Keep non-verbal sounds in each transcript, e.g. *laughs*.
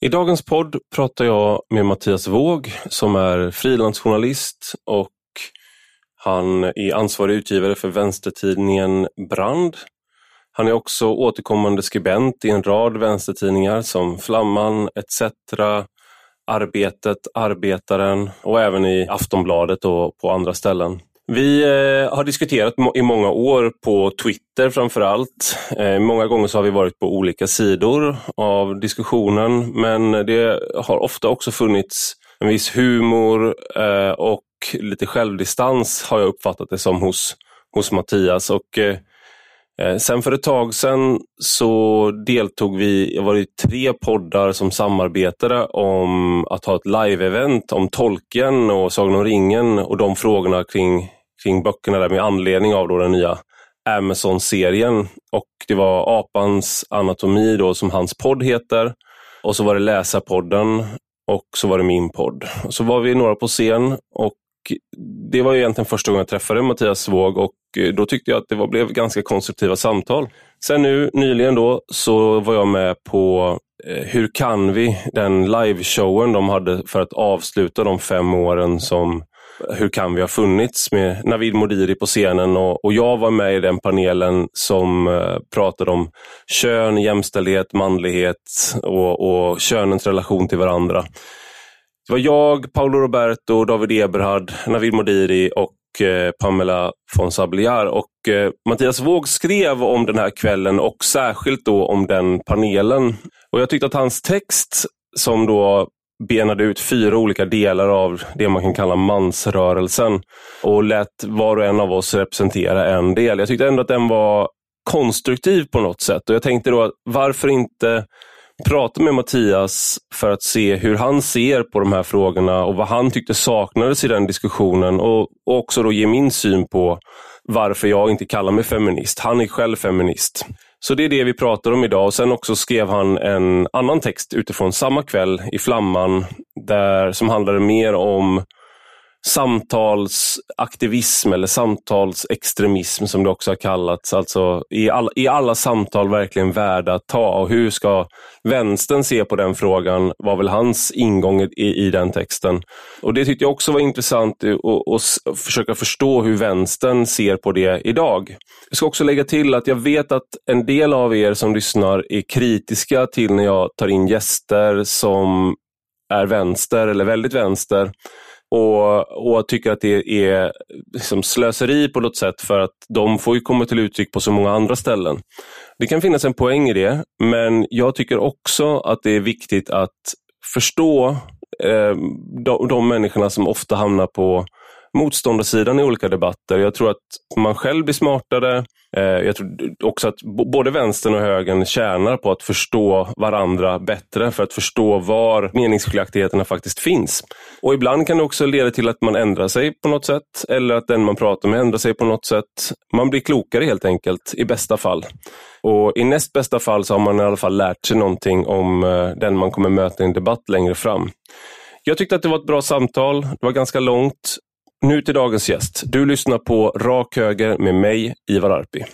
I dagens podd pratar jag med Mattias Våg som är frilansjournalist och han är ansvarig utgivare för vänstertidningen Brand. Han är också återkommande skribent i en rad vänstertidningar som Flamman etc. Arbetet, Arbetaren och även i Aftonbladet och på andra ställen. Vi eh, har diskuterat i många år på Twitter framför allt. Eh, många gånger så har vi varit på olika sidor av diskussionen men det har ofta också funnits en viss humor eh, och lite självdistans har jag uppfattat det som hos, hos Mattias. Och, sen för ett tag sedan så deltog vi, jag var i tre poddar som samarbetade om att ha ett live-event om Tolkien och Sagan om ringen och de frågorna kring kring böckerna där med anledning av då den nya Amazon-serien. Och Det var Apans anatomi då, som hans podd heter. Och så var det Läsarpodden och så var det min podd. Och så var vi några på scen och det var egentligen första gången jag träffade Mattias Svåg och eh, då tyckte jag att det var, blev ganska konstruktiva samtal. Sen nu nyligen då så var jag med på eh, Hur kan vi? Den liveshowen de hade för att avsluta de fem åren som hur kan vi ha funnits med Navid Modiri på scenen och, och jag var med i den panelen som eh, pratade om kön, jämställdhet, manlighet och, och könens relation till varandra. Det var jag, Paolo Roberto, David Eberhard, Navid Modiri och eh, Pamela von Sabliar. Och eh, Mattias Våg skrev om den här kvällen och särskilt då om den panelen. Och Jag tyckte att hans text som då benade ut fyra olika delar av det man kan kalla mansrörelsen och lät var och en av oss representera en del. Jag tyckte ändå att den var konstruktiv på något sätt och jag tänkte då varför inte prata med Mattias för att se hur han ser på de här frågorna och vad han tyckte saknades i den diskussionen och, och också då ge min syn på varför jag inte kallar mig feminist. Han är själv feminist. Så det är det vi pratar om idag. Och Sen också skrev han en annan text utifrån samma kväll i Flamman där, som handlade mer om samtalsaktivism eller samtalsextremism som det också har kallats. Alltså i, all, i alla samtal verkligen värda att ta och hur ska vänstern se på den frågan var väl hans ingång i, i den texten. Och Det tyckte jag också var intressant att försöka förstå hur vänstern ser på det idag. Jag ska också lägga till att jag vet att en del av er som lyssnar är kritiska till när jag tar in gäster som är vänster eller väldigt vänster och, och tycker att det är liksom slöseri på något sätt för att de får ju komma till uttryck på så många andra ställen. Det kan finnas en poäng i det, men jag tycker också att det är viktigt att förstå eh, de, de människorna som ofta hamnar på motståndarsidan i olika debatter. Jag tror att man själv blir smartare. Eh, jag tror också att både vänstern och högern tjänar på att förstå varandra bättre för att förstå var meningsskiljaktigheterna faktiskt finns. Och ibland kan det också leda till att man ändrar sig på något sätt eller att den man pratar med ändrar sig på något sätt. Man blir klokare helt enkelt, i bästa fall. Och I näst bästa fall så har man i alla fall lärt sig någonting om eh, den man kommer möta i en debatt längre fram. Jag tyckte att det var ett bra samtal. Det var ganska långt. Nu till dagens gäst. Du lyssnar på Rak Höger med mig, Ivar Arpi.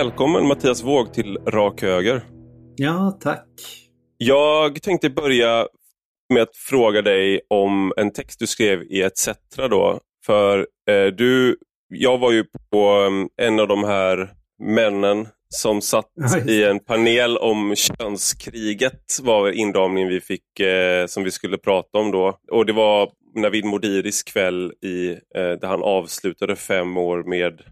Välkommen Mattias Våg till Rak Höger. Ja, tack. Jag tänkte börja med att fråga dig om en text du skrev i ETC. Då. För eh, du, jag var ju på um, en av de här männen som satt i en panel om könskriget var inramningen vi fick eh, som vi skulle prata om då. Och det var Navid Modiris kväll i, eh, där han avslutade fem år med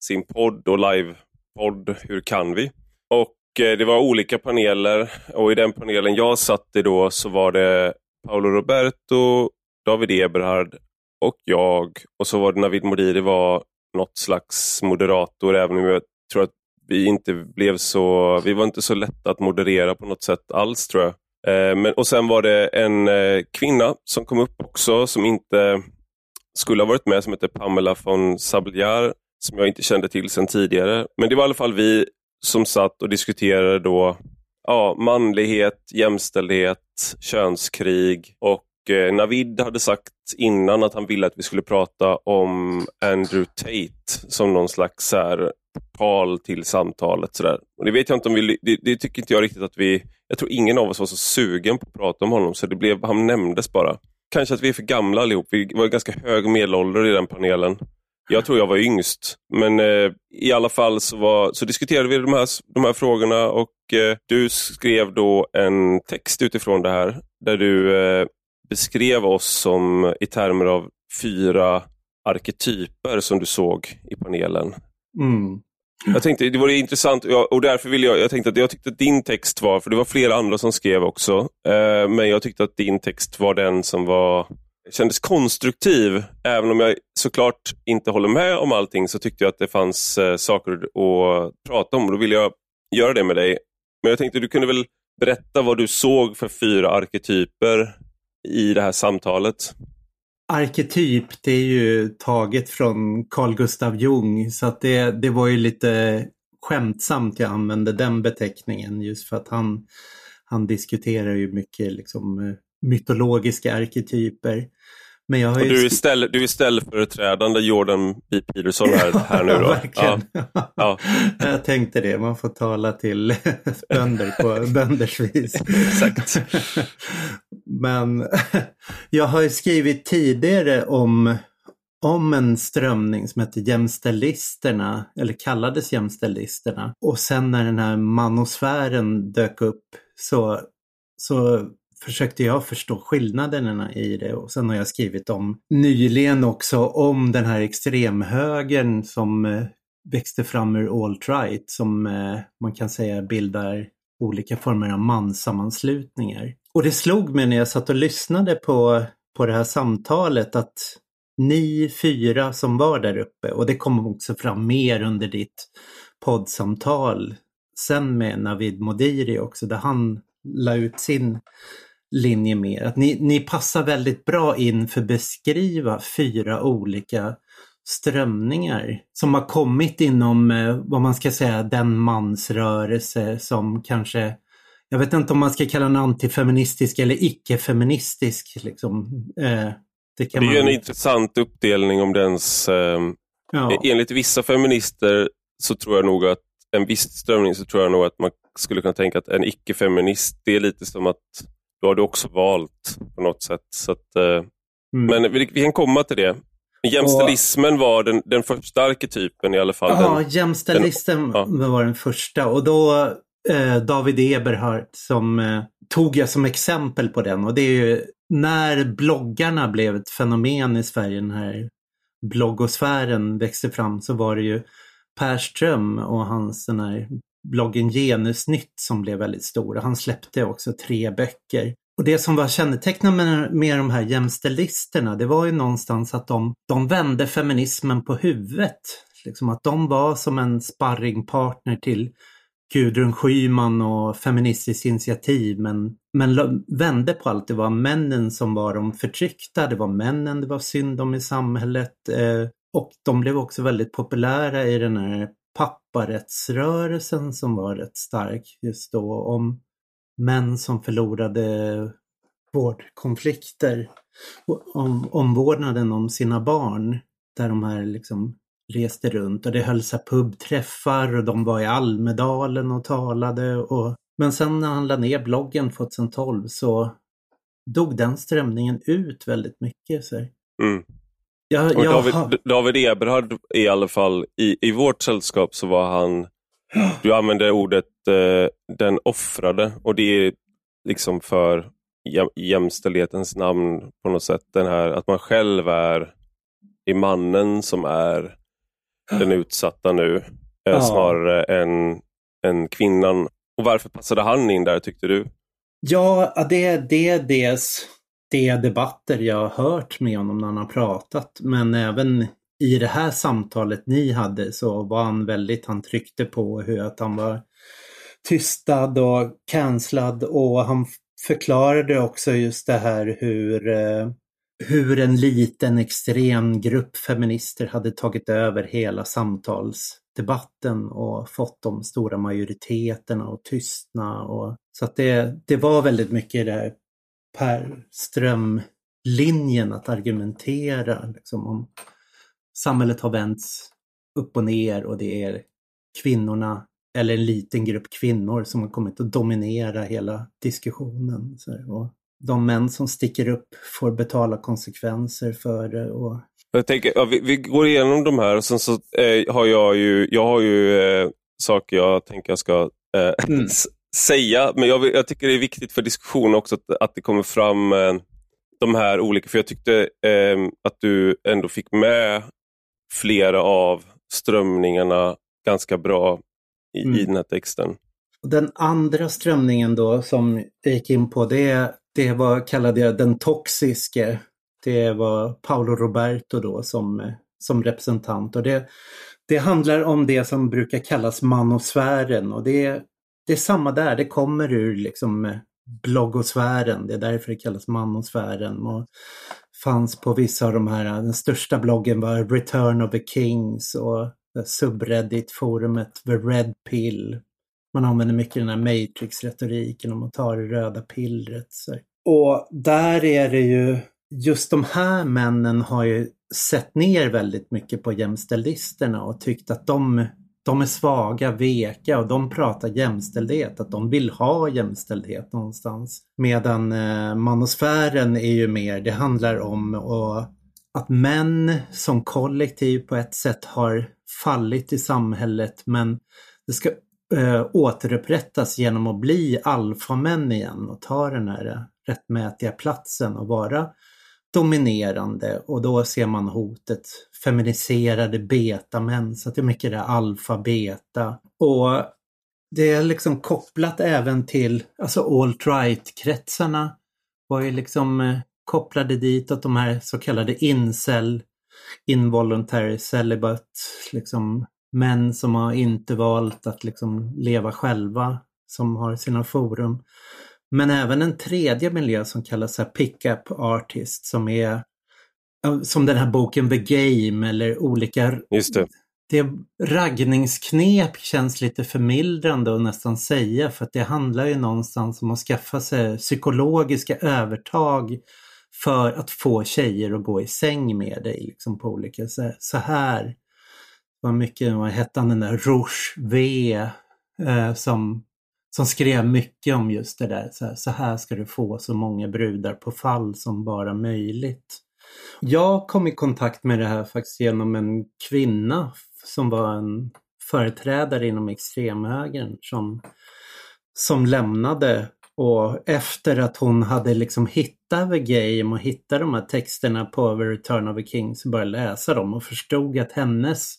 sin podd och live podd Hur kan vi? Och eh, det var olika paneler och i den panelen jag satt i då så var det Paolo Roberto, David Eberhard och jag. Och så var det Navid Modiri var något slags moderator även om jag tror att vi inte blev så, vi var inte så lätta att moderera på något sätt alls tror jag. Eh, men, och sen var det en eh, kvinna som kom upp också som inte skulle ha varit med som heter Pamela von Sabliar som jag inte kände till sedan tidigare. Men det var i alla fall vi som satt och diskuterade då ja, manlighet, jämställdhet, könskrig och eh, Navid hade sagt innan att han ville att vi skulle prata om Andrew Tate som någon slags här, portal till samtalet. Sådär. Och det vet jag inte om vi, det, det, tycker inte jag riktigt att vi, jag tror ingen av oss var så sugen på att prata om honom så det blev, han nämndes bara. Kanske att vi är för gamla allihop, vi var ganska hög medelålder i den panelen. Jag tror jag var yngst, men eh, i alla fall så, var, så diskuterade vi de här, de här frågorna och eh, du skrev då en text utifrån det här där du eh, beskrev oss som i termer av fyra arketyper som du såg i panelen. Mm. Jag tänkte det var intressant och därför ville jag, jag tänkte att jag tyckte att din text var, för det var flera andra som skrev också, eh, men jag tyckte att din text var den som var kändes konstruktiv. Även om jag såklart inte håller med om allting så tyckte jag att det fanns eh, saker att prata om och då ville jag göra det med dig. Men jag tänkte du kunde väl berätta vad du såg för fyra arketyper i det här samtalet? Arketyp, det är ju taget från Carl Gustav Jung så att det, det var ju lite skämtsamt jag använde den beteckningen just för att han, han diskuterar ju mycket liksom eh, mytologiska arketyper. Men jag har ju... du, är ställ, du är ställföreträdande Jordan B. Peterson här, här nu då? *laughs* Verkligen. Ja. ja. *laughs* jag tänkte det, man får tala till *laughs* bönder på bönders vis. Exakt. Men jag har ju skrivit tidigare om, om en strömning som heter Jämställisterna, eller kallades Jämställisterna. Och sen när den här manosfären dök upp så, så försökte jag förstå skillnaderna i det och sen har jag skrivit om nyligen också om den här extremhögern som eh, växte fram ur alt-right som eh, man kan säga bildar olika former av manssammanslutningar. Och det slog mig när jag satt och lyssnade på, på det här samtalet att ni fyra som var där uppe och det kom också fram mer under ditt poddsamtal sen med Navid Modiri också där han la ut sin linje mer. Att ni, ni passar väldigt bra in för att beskriva fyra olika strömningar som har kommit inom eh, vad man ska säga den mansrörelse som kanske jag vet inte om man ska kalla den antifeministisk eller icke-feministisk. Liksom. Eh, det, det är man... en intressant uppdelning om dens... Eh, ja. Enligt vissa feminister så tror jag nog att en viss strömning så tror jag nog att man skulle kunna tänka att en icke-feminist, det är lite som att då har du också valt på något sätt. Så att, eh, mm. Men vi, vi, kan komma till det. Jämställismen och, var den, den första arketypen i alla fall. Ja, jämställismen ja. var den första och då eh, David Eberhardt som eh, tog jag som exempel på den och det är ju när bloggarna blev ett fenomen i Sverige, den här bloggosfären växte fram så var det ju Per Ström och hans den här bloggen Genusnytt som blev väldigt stor. Han släppte också tre böcker. Och det som var kännetecknande med, med de här jämställisterna, det var ju någonstans att de, de vände feminismen på huvudet. Liksom att de var som en sparringpartner till Gudrun Schyman och Feministiskt initiativ men, men vände på allt. Det var männen som var de förtryckta, det var männen det var synd om i samhället. Eh, och de blev också väldigt populära i den här papparättsrörelsen som var rätt stark just då om män som förlorade vårdkonflikter. Om omvårdnaden om sina barn där de här liksom reste runt och det hölls pubträffar och de var i Almedalen och talade. Och... Men sen när han la ner bloggen 2012 så dog den strömningen ut väldigt mycket. Så. Mm. Jag, jag David, har... David Eberhard i alla fall, i, i vårt sällskap så var han, du använde ordet eh, den offrade och det är liksom för jämställdhetens namn på något sätt. Den här att man själv är, är mannen som är den utsatta nu eh, ja. snarare än, än kvinnan. Och varför passade han in där tyckte du? Ja, det, det är dels de debatter jag har hört med honom när han har pratat. Men även i det här samtalet ni hade så var han väldigt, han tryckte på hur att han var tystad och cancellad och han förklarade också just det här hur eh, hur en liten extrem grupp feminister hade tagit över hela samtalsdebatten och fått de stora majoriteterna att tystna. Och, så att det, det var väldigt mycket det här Per Ström-linjen att argumentera liksom, om samhället har vänts upp och ner och det är kvinnorna eller en liten grupp kvinnor som har kommit att dominera hela diskussionen. Och de män som sticker upp får betala konsekvenser för det. Och... Jag tänker, ja, vi, vi, går igenom de här och sen så eh, har jag ju, jag har ju eh, saker jag tänker jag ska eh, mm. *laughs* säga, men jag, jag, tycker det är viktigt för diskussionen också att, att det kommer fram eh, de här olika, för jag tyckte eh, att du ändå fick med flera av strömningarna ganska bra i, mm. i den här texten. Den andra strömningen då som jag gick in på det, det var, kallade jag den toxiske. Det var Paolo Roberto då som, som representant och det, det handlar om det som brukar kallas manosfären och det, det är samma där, det kommer ur liksom bloggosfären, det är därför det kallas manosfären. Och fanns på vissa av de här, den största bloggen var Return of the Kings och subreddit-forumet The Red Pill. Man använder mycket den här Matrix-retoriken om att ta det röda pillret. Och där är det ju, just de här männen har ju sett ner väldigt mycket på jämställdisterna och tyckt att de, de är svaga, veka och de pratar jämställdhet, att de vill ha jämställdhet någonstans. Medan eh, manosfären är ju mer, det handlar om att att män som kollektiv på ett sätt har fallit i samhället men det ska eh, återupprättas genom att bli alfamän igen och ta den här rättmätiga platsen och vara dominerande och då ser man hotet feminiserade betamän så att det är mycket det alfa-beta. Och det är liksom kopplat även till, alltså alt-right-kretsarna var ju liksom eh, kopplade dit att de här så kallade incel, involuntary celibate, liksom män som har inte valt att liksom leva själva, som har sina forum. Men även en tredje miljö som kallas pickup artist som är som den här boken The Game eller olika... Just det. Det raggningsknep känns lite förmildrande att nästan säga för att det handlar ju någonstans om att skaffa sig psykologiska övertag för att få tjejer att gå i säng med dig liksom på olika sätt. Så här. Det var mycket, vad hette han den där, Rouge V eh, som, som skrev mycket om just det där. Så här, så här ska du få så många brudar på fall som bara möjligt. Jag kom i kontakt med det här faktiskt genom en kvinna som var en företrädare inom extremhögern som, som lämnade och efter att hon hade liksom hittat The Game och hittat de här texterna på The Return of the King så började läsa dem och förstod att hennes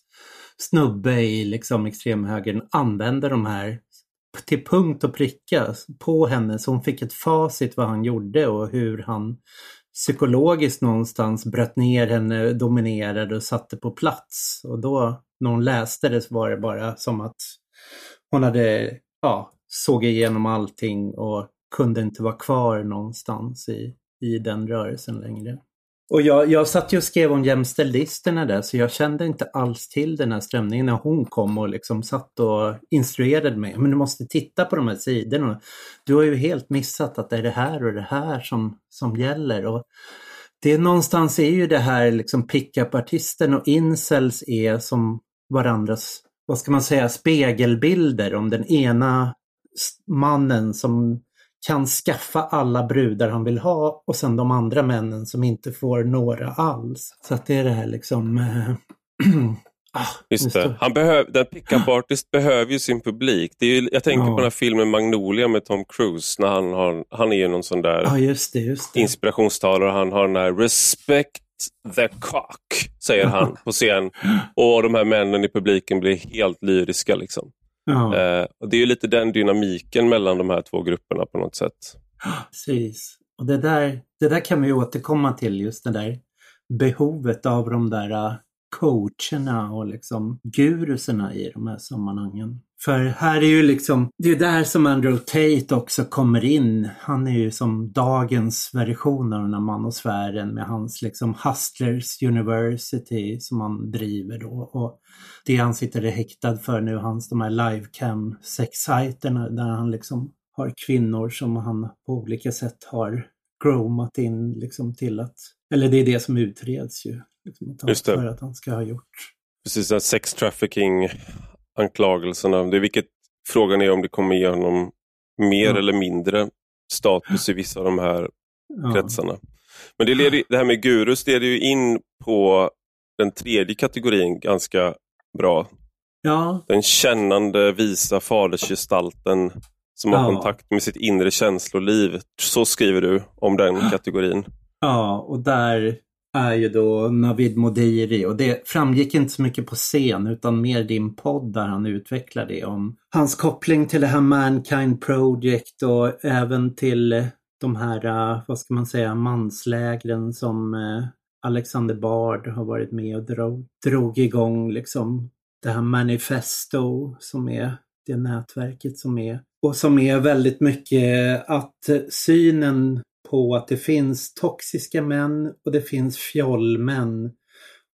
snubbe i liksom extremhögern använde de här till punkt och pricka på henne. Så hon fick ett facit vad han gjorde och hur han psykologiskt någonstans bröt ner henne, dominerade och satte på plats. Och då när hon läste det så var det bara som att hon hade ja, såg igenom allting och kunde inte vara kvar någonstans i, i den rörelsen längre. Och jag, jag satt ju och skrev om jämställdisterna där så jag kände inte alls till den här strömningen när hon kom och liksom satt och instruerade mig. Men du måste titta på de här sidorna. Du har ju helt missat att det är det här och det här som, som gäller. Och det är någonstans är ju det här liksom pickup-artisten och incels är som varandras, vad ska man säga, spegelbilder om den ena mannen som kan skaffa alla brudar han vill ha och sen de andra männen som inte får några alls. Så att det är det här liksom... Äh, *clears throat* ah, just det. Han behöv, den pickup artist behöver ju sin publik. Det är ju, jag tänker ja. på den här filmen Magnolia med Tom Cruise. När han, har, han är ju någon sån där ja, just det, just det. inspirationstalare. Han har den här respect the cock, säger han på scen. *gasps* Och de här männen i publiken blir helt lyriska. Liksom. Ja. Eh, och Det är lite den dynamiken mellan de här två grupperna på något sätt. Precis. Och det där, det där kan vi återkomma till, just det där behovet av de där uh, coacherna och liksom guruserna i de här sammanhangen. För här är ju liksom, det är där som Andrew Tate också kommer in. Han är ju som dagens version av den här manosfären med hans liksom Hustlers University som han driver då. Och det han sitter häktad för nu, hans de här livecam sexsajterna där han liksom har kvinnor som han på olika sätt har gromat in liksom till att, eller det är det som utreds ju. Liksom, att han. För att han ska ha gjort. Precis, sex trafficking anklagelserna. Det är vilket frågan är om det kommer ge honom mer ja. eller mindre status i vissa av de här ja. kretsarna. Men det, leder, det här med gurus leder ju in på den tredje kategorin ganska bra. Ja. Den kännande, visa fadersgestalten som har ja. kontakt med sitt inre känsloliv. Så skriver du om den kategorin. Ja, och där är ju då Navid Modiri. Och det framgick inte så mycket på scen utan mer din podd där han utvecklar det om hans koppling till det här Mankind Project och även till de här, eh, vad ska man säga, manslägren som eh, Alexander Bard har varit med och drog, drog igång liksom. Det här Manifesto som är det nätverket som är och som är väldigt mycket att synen på att det finns toxiska män och det finns fjollmän.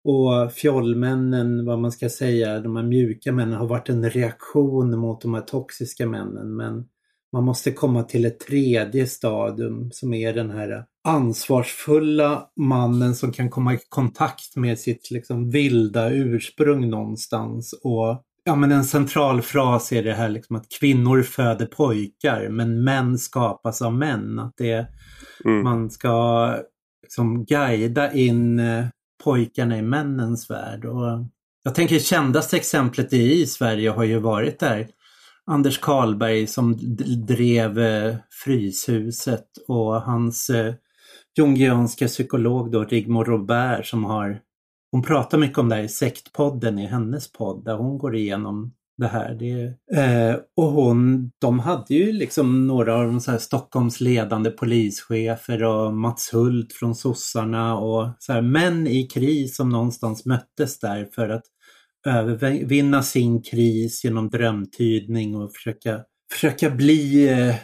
Och fjollmännen, vad man ska säga, de här mjuka männen har varit en reaktion mot de här toxiska männen. Men man måste komma till ett tredje stadium som är den här ansvarsfulla mannen som kan komma i kontakt med sitt liksom vilda ursprung någonstans och Ja men en central fras är det här liksom att kvinnor föder pojkar men män skapas av män. Att det, mm. Man ska liksom guida in eh, pojkarna i männens värld. Och jag tänker kändaste exemplet i Sverige har ju varit där Anders Karlberg som drev eh, Fryshuset och hans eh, jungianska psykolog då Rigmor Robert som har hon pratar mycket om det här i Sektpodden i hennes podd där hon går igenom det här. Det, eh, och hon, de hade ju liksom några av de så här Stockholms ledande polischefer och Mats Hult från sossarna och så här, män i kris som någonstans möttes där för att övervinna sin kris genom drömtydning och försöka, försöka bli eh,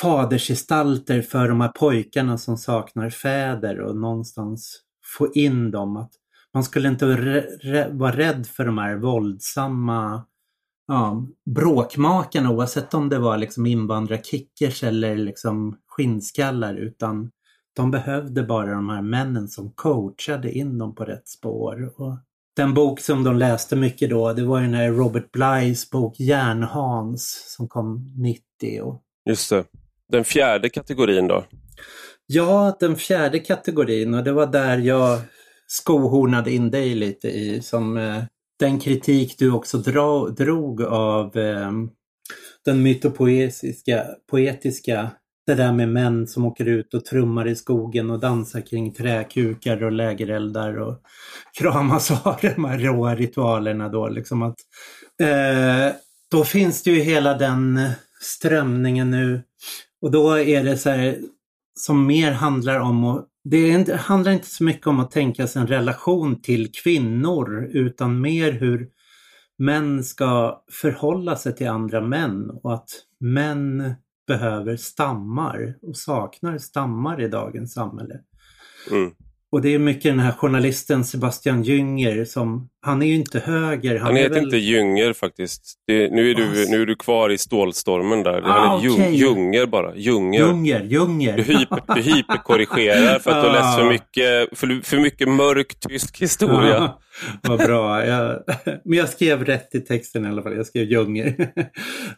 fadersgestalter för de här pojkarna som saknar fäder och någonstans få in dem att man skulle inte vara rädd för de här våldsamma ja, bråkmakarna oavsett om det var liksom invandrarkickers eller liksom skinnskallar utan de behövde bara de här männen som coachade in dem på rätt spår. Och den bok som de läste mycket då, det var ju den här Robert Blyes bok Järnhans som kom 90. Och... Just det. Den fjärde kategorin då? Ja, den fjärde kategorin och det var där jag skohornade in dig lite i som eh, den kritik du också dra, drog av eh, den mytopoetiska, poetiska, det där med män som åker ut och trummar i skogen och dansar kring träkukar och lägereldar och *laughs* kramas och har de här råa ritualerna då liksom att eh, då finns det ju hela den eh, strömningen nu. Och då är det så här som mer handlar om att det handlar inte så mycket om att tänka sig en relation till kvinnor utan mer hur män ska förhålla sig till andra män och att män behöver stammar och saknar stammar i dagens samhälle. Mm. Och det är mycket den här journalisten Sebastian Jünger som, han är ju inte höger. Han, han heter väl... inte Jünger faktiskt. Det, nu, är du, nu är du kvar i stålstormen där. Ah, han är okay. Jünger bara. Jünger. Jünger, Jünger. Du, hyper, du hyperkorrigerar för att du har läst för mycket, för, för mycket mörk tysk historia. Ah, vad bra. Jag, men jag skrev rätt i texten i alla fall. Jag skrev Jünger.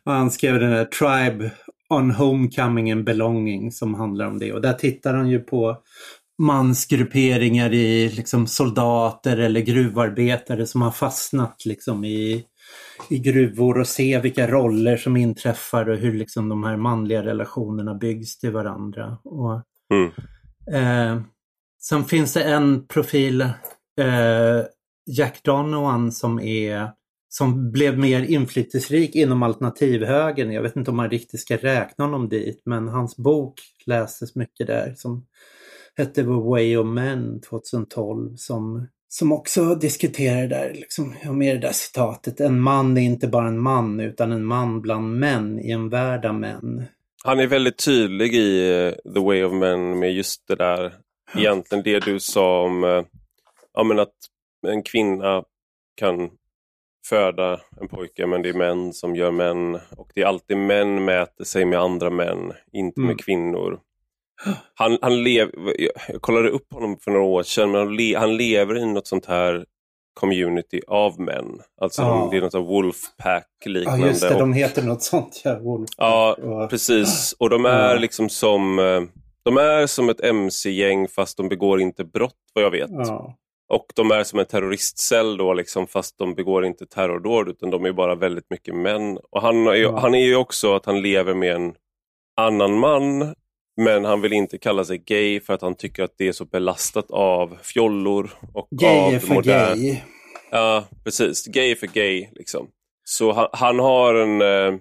Och han skrev den här Tribe on Homecoming and Belonging som handlar om det. Och där tittar han ju på mansgrupperingar i liksom soldater eller gruvarbetare som har fastnat liksom i, i gruvor och se vilka roller som inträffar och hur liksom de här manliga relationerna byggs till varandra. Och, mm. eh, sen finns det en profil, eh, Jack Donovan som är som blev mer inflytelserik inom alternativhögern. Jag vet inte om man riktigt ska räkna honom dit, men hans bok läses mycket där som hette The Way of Men 2012 som som också diskuterar där, liksom, med det där citatet. En man är inte bara en man utan en man bland män i en värld av män. Han är väldigt tydlig i uh, The Way of Men med just det där, egentligen det du sa om uh, ja, men att en kvinna kan föda en pojke men det är män som gör män och det är alltid män mäter sig med andra män, inte mm. med kvinnor. Han, han lev, jag kollade upp honom för några år sedan, men han, le, han lever i något sånt här community av män. Alltså ja. det är något sånt Wolfpack liknande. Ja just det, de heter något sånt. Ja, Wolfpack. ja och... precis. Och de är ja. liksom som eh, de är som ett mc-gäng fast de begår inte brott vad jag vet. Ja. Och de är som en terroristcell då, liksom, fast de begår inte terrordåd utan de är bara väldigt mycket män. Och han, är, ja. han är ju också att han lever med en annan man men han vill inte kalla sig gay för att han tycker att det är så belastat av fjollor. Och gay av för modern... gay. Ja, precis. Gay för gay. Liksom. Så han, han har en eh,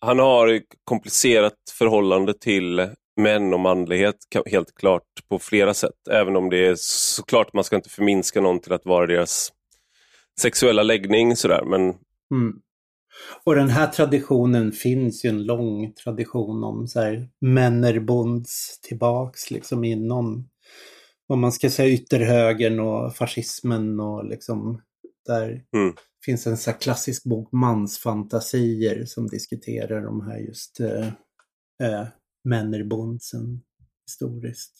han har ett komplicerat förhållande till män och manlighet helt klart på flera sätt. Även om det är såklart man ska inte förminska någon till att vara deras sexuella läggning sådär. Men... Mm. Och den här traditionen finns ju en lång tradition om så här männerbonds tillbaks liksom inom vad man ska säga ytterhögern och fascismen och liksom där mm. finns en så klassisk bok Mansfantasier som diskuterar de här just eh, eh, Männerbondsen historiskt.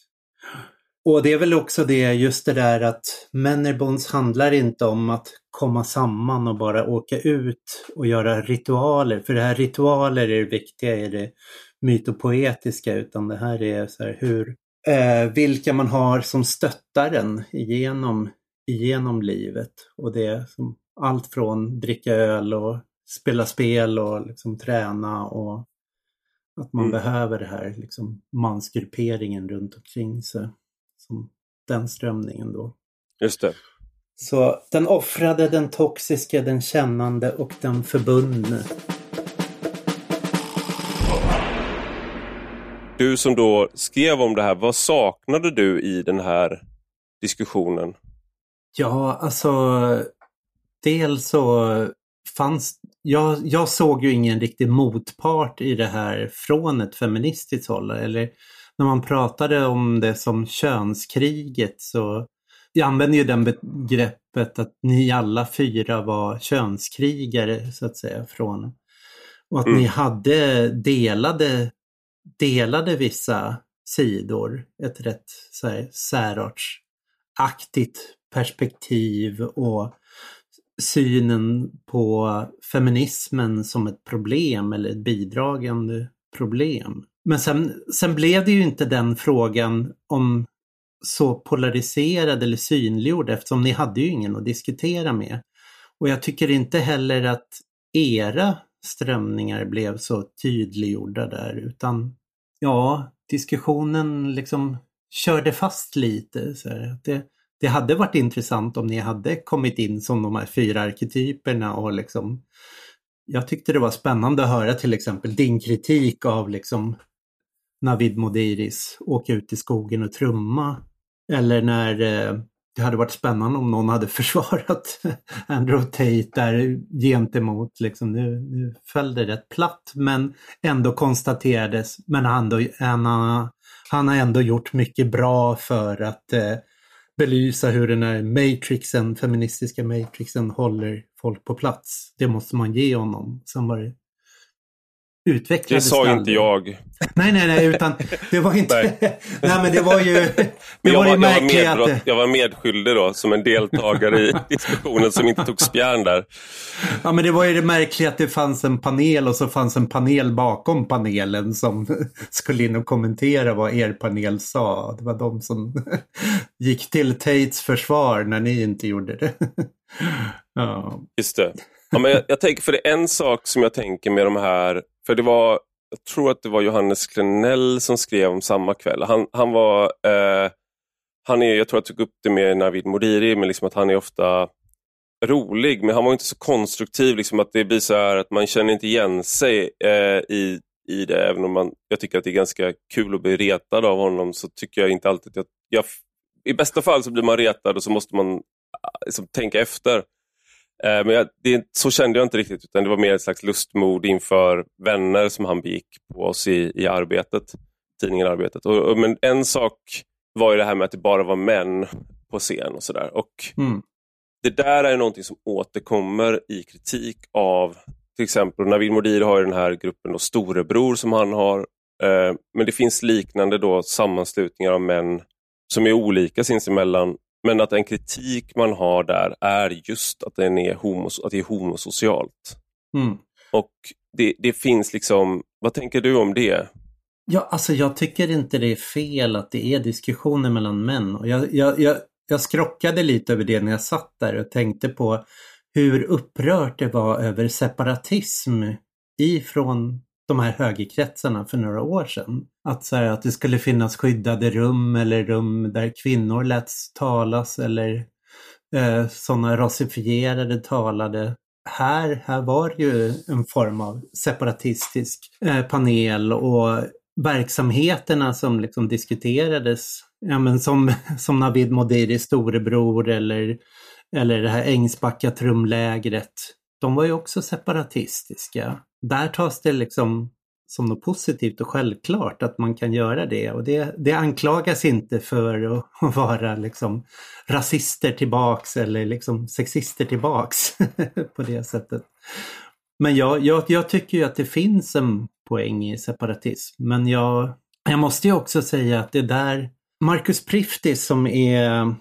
Och det är väl också det, just det där att Männerbonds handlar inte om att komma samman och bara åka ut och göra ritualer. För det här ritualer är det viktiga i det mytopoetiska utan det här är så här hur, eh, vilka man har som stöttar en igenom, igenom livet. Och det är som allt från dricka öl och spela spel och liksom träna och att man mm. behöver det här liksom, mansgrupperingen runt omkring sig. Som den strömningen då. Just det. Så den offrade, den toxiska, den kännande och den förbundne. Du som då skrev om det här, vad saknade du i den här diskussionen? Ja, alltså dels så fanns jag, jag såg ju ingen riktig motpart i det här från ett feministiskt håll. Eller när man pratade om det som könskriget så jag använder ju den begreppet att ni alla fyra var könskrigare så att säga från och att mm. ni hade delade, delade vissa sidor, ett rätt så här, särartsaktigt perspektiv och synen på feminismen som ett problem eller ett bidragande problem. Men sen, sen blev det ju inte den frågan om så polariserad eller synliggjord eftersom ni hade ju ingen att diskutera med. Och jag tycker inte heller att era strömningar blev så tydliggjorda där utan ja, diskussionen liksom körde fast lite. Så. Det, det hade varit intressant om ni hade kommit in som de här fyra arketyperna och liksom jag tyckte det var spännande att höra till exempel din kritik av liksom Navid Modiris åka ut i skogen och trumma. Eller när eh, det hade varit spännande om någon hade *laughs* försvarat Andrew Tate där gentemot, liksom, nu, nu föll det rätt platt men ändå konstaterades, men han, då, han, han har ändå gjort mycket bra för att eh, belysa hur den här matrixen, feministiska matrixen håller folk på plats. Det måste man ge honom. Sen var det utvecklades Det sa inte jag. Nej, nej, nej, utan *laughs* det var inte... nej. *laughs* nej, men det var ju... Det men var, var jag var, med, jag var medskyldig då, som en deltagare i *laughs* diskussionen som inte tog spjärn där. Ja, men det var ju det märkliga att det fanns en panel och så fanns en panel bakom panelen som skulle in och kommentera vad er panel sa. Det var de som gick till Tates försvar när ni inte gjorde det. ja. Just det. Ja, men jag, jag tänker, för det är en sak som jag tänker med de här för det var, jag tror att det var Johannes Klenell som skrev om samma kväll. Han, han var, eh, han är, jag tror jag tog upp det med Navid Modiri, men liksom att han är ofta rolig, men han var inte så konstruktiv. Liksom att det blir så här att man känner inte igen sig eh, i, i det. Även om man, jag tycker att det är ganska kul att bli retad av honom så tycker jag inte alltid att jag, jag I bästa fall så blir man retad och så måste man eh, liksom, tänka efter. Eh, men jag, det, så kände jag inte riktigt, utan det var mer ett slags lustmord inför vänner som han begick på oss i, i arbetet, tidningen Arbetet. Och, och, men en sak var ju det här med att det bara var män på scen och sådär. mm. Det där är någonting som återkommer i kritik av till exempel Navid Modiri har den här gruppen då, Storebror som han har. Eh, men det finns liknande då sammanslutningar av män som är olika sinsemellan. Men att en kritik man har där är just att, den är, homos att det är homosocialt. Mm. Och det, det finns liksom, vad tänker du om det? Ja, alltså jag tycker inte det är fel att det är diskussioner mellan män. Och jag, jag, jag, jag skrockade lite över det när jag satt där och tänkte på hur upprört det var över separatism ifrån de här högerkretsarna för några år sedan. Att, så här, att det skulle finnas skyddade rum eller rum där kvinnor läts talas eller eh, sådana rasifierade talade. Här, här var det ju en form av separatistisk eh, panel och verksamheterna som liksom diskuterades, ja, men som, som Navid Modiri storebror eller, eller det här Ängsbacka trumlägret, de var ju också separatistiska. Där tas det liksom som något positivt och självklart att man kan göra det och det, det anklagas inte för att *laughs* vara liksom rasister tillbaks eller liksom sexister tillbaks *laughs* på det sättet. Men jag, jag, jag tycker ju att det finns en poäng i separatism. Men jag, jag måste ju också säga att det där Marcus Priftis som är